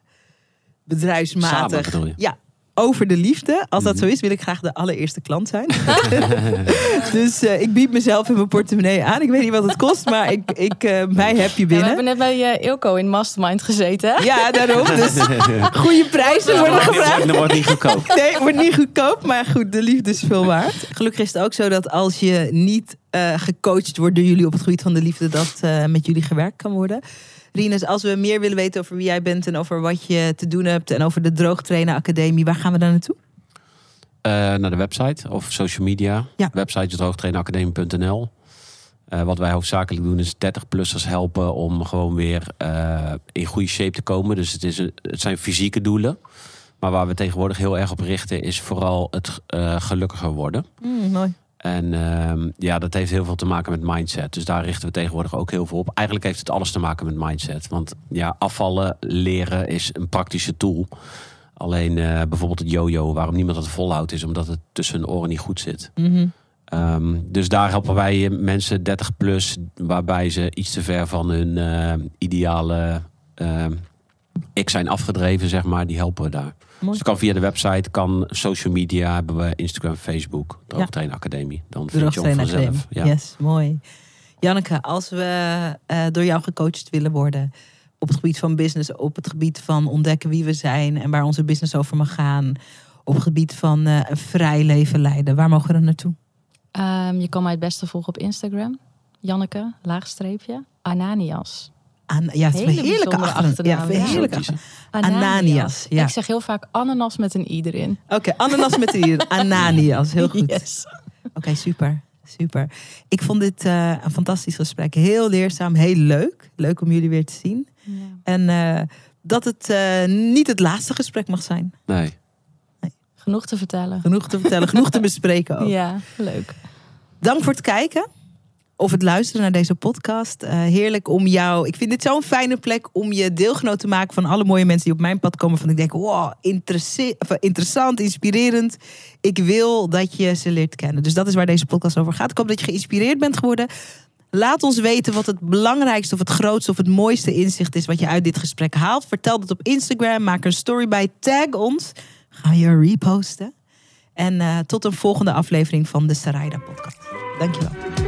Bedrijfsmatig.
Samen?
Ja, over de liefde. Als dat
Mhm.
zo is, wil ik graag de allereerste klant zijn. dus eh, ik bied mezelf in mijn portemonnee aan. Ik weet niet wat het kost, maar ik, ik, eh, mij heb je
Ja, we
binnen.
hebben net bij eh, Ilko in Mastermind gezeten.
Ja, daarom. Dus goede prijzen worden gevraagd.
Dat wordt niet goedkoop.
Nee, het wordt niet goedkoop, maar goed, de liefde is veel waard. Gelukkig is het ook zo dat als je niet eh, gecoacht wordt door jullie op het gebied van de liefde, dat eh, met jullie gewerkt kan worden. Rinus, als we meer willen weten over wie jij bent en over wat je te doen hebt en over de Droogtrainer Academie, waar gaan we dan naartoe?
Eh, naar de website of social media.
Ja.
Website is droogtrainacademie.nl. Eh, wat wij hoofdzakelijk doen is 30-plussers helpen om gewoon weer in goede shape te komen. Dus het, is het zijn fysieke doelen. Maar waar we tegenwoordig heel erg op richten is vooral het gelukkiger worden.
mooi.
En ehm, ja, dat heeft heel veel te maken met mindset. Dus daar richten we tegenwoordig ook heel veel op. Eigenlijk heeft het alles te maken met mindset. Want ja, afvallen, leren is een praktische tool. Alleen eh, bijvoorbeeld het yo-yo, waarom niemand het volhoudt, is omdat het tussen hun oren niet goed zit.
Mhm.
Ehm, dus daar helpen wij eh, mensen 30 plus, waarbij ze iets te ver van hun eh, ideale ehm, ik zijn afgedreven, zeg maar. Die helpen we daar.
Mooi.
Dus het kan via de website, kan social media, hebben we Instagram, Facebook, Droogtrain Academie. Dan vind je ons
Droogtrainer
vanzelf. Ja.
Yes, mooi. Janneke, als we eh, door jou gecoacht willen worden op het gebied van business, op het gebied van ontdekken wie we zijn en waar onze business over mag gaan, op het gebied van eh, een vrij leven leiden, waar mogen we dan naartoe?
Ehm, je kan mij het beste volgen op Instagram. Janneke, laagstreepje, Ananias.
Ja, het is een heerlijke achternaam. Ja,
ja.
heerlijke achternaam. Ananias, ja.
Ik zeg heel vaak ananas met een i erin.
Oké, ananas met de hier. Ananias, heel goed.
Yes.
Oké, super. Super. Ik vond dit eh, een fantastisch gesprek. Heel leerzaam, heel leuk. Leuk om jullie weer te zien. En eh, dat het eh, niet het laatste gesprek mag zijn.
Nee.
Genoeg te vertellen.
Genoeg te vertellen, genoeg te bespreken ook.
Ja, leuk.
Dank voor het kijken. Of het luisteren naar deze podcast. Eh, heerlijk om jou. Ik vind dit zo'n fijne plek om je deelgenoot te maken van alle mooie mensen die op mijn pad komen. Van ik denk, wow, eh, interessant, inspirerend. Ik wil dat je ze leert kennen. Dus dat is waar deze podcast over gaat. Ik hoop dat je geïnspireerd bent geworden. Laat ons weten wat het belangrijkste of het grootste of het mooiste inzicht is wat je uit dit gesprek haalt. Vertel dat op Instagram. Maak een story bij. Tag ons. Ga je reposten. En eh, tot een volgende aflevering van de Sarayda podcast. Dankjewel.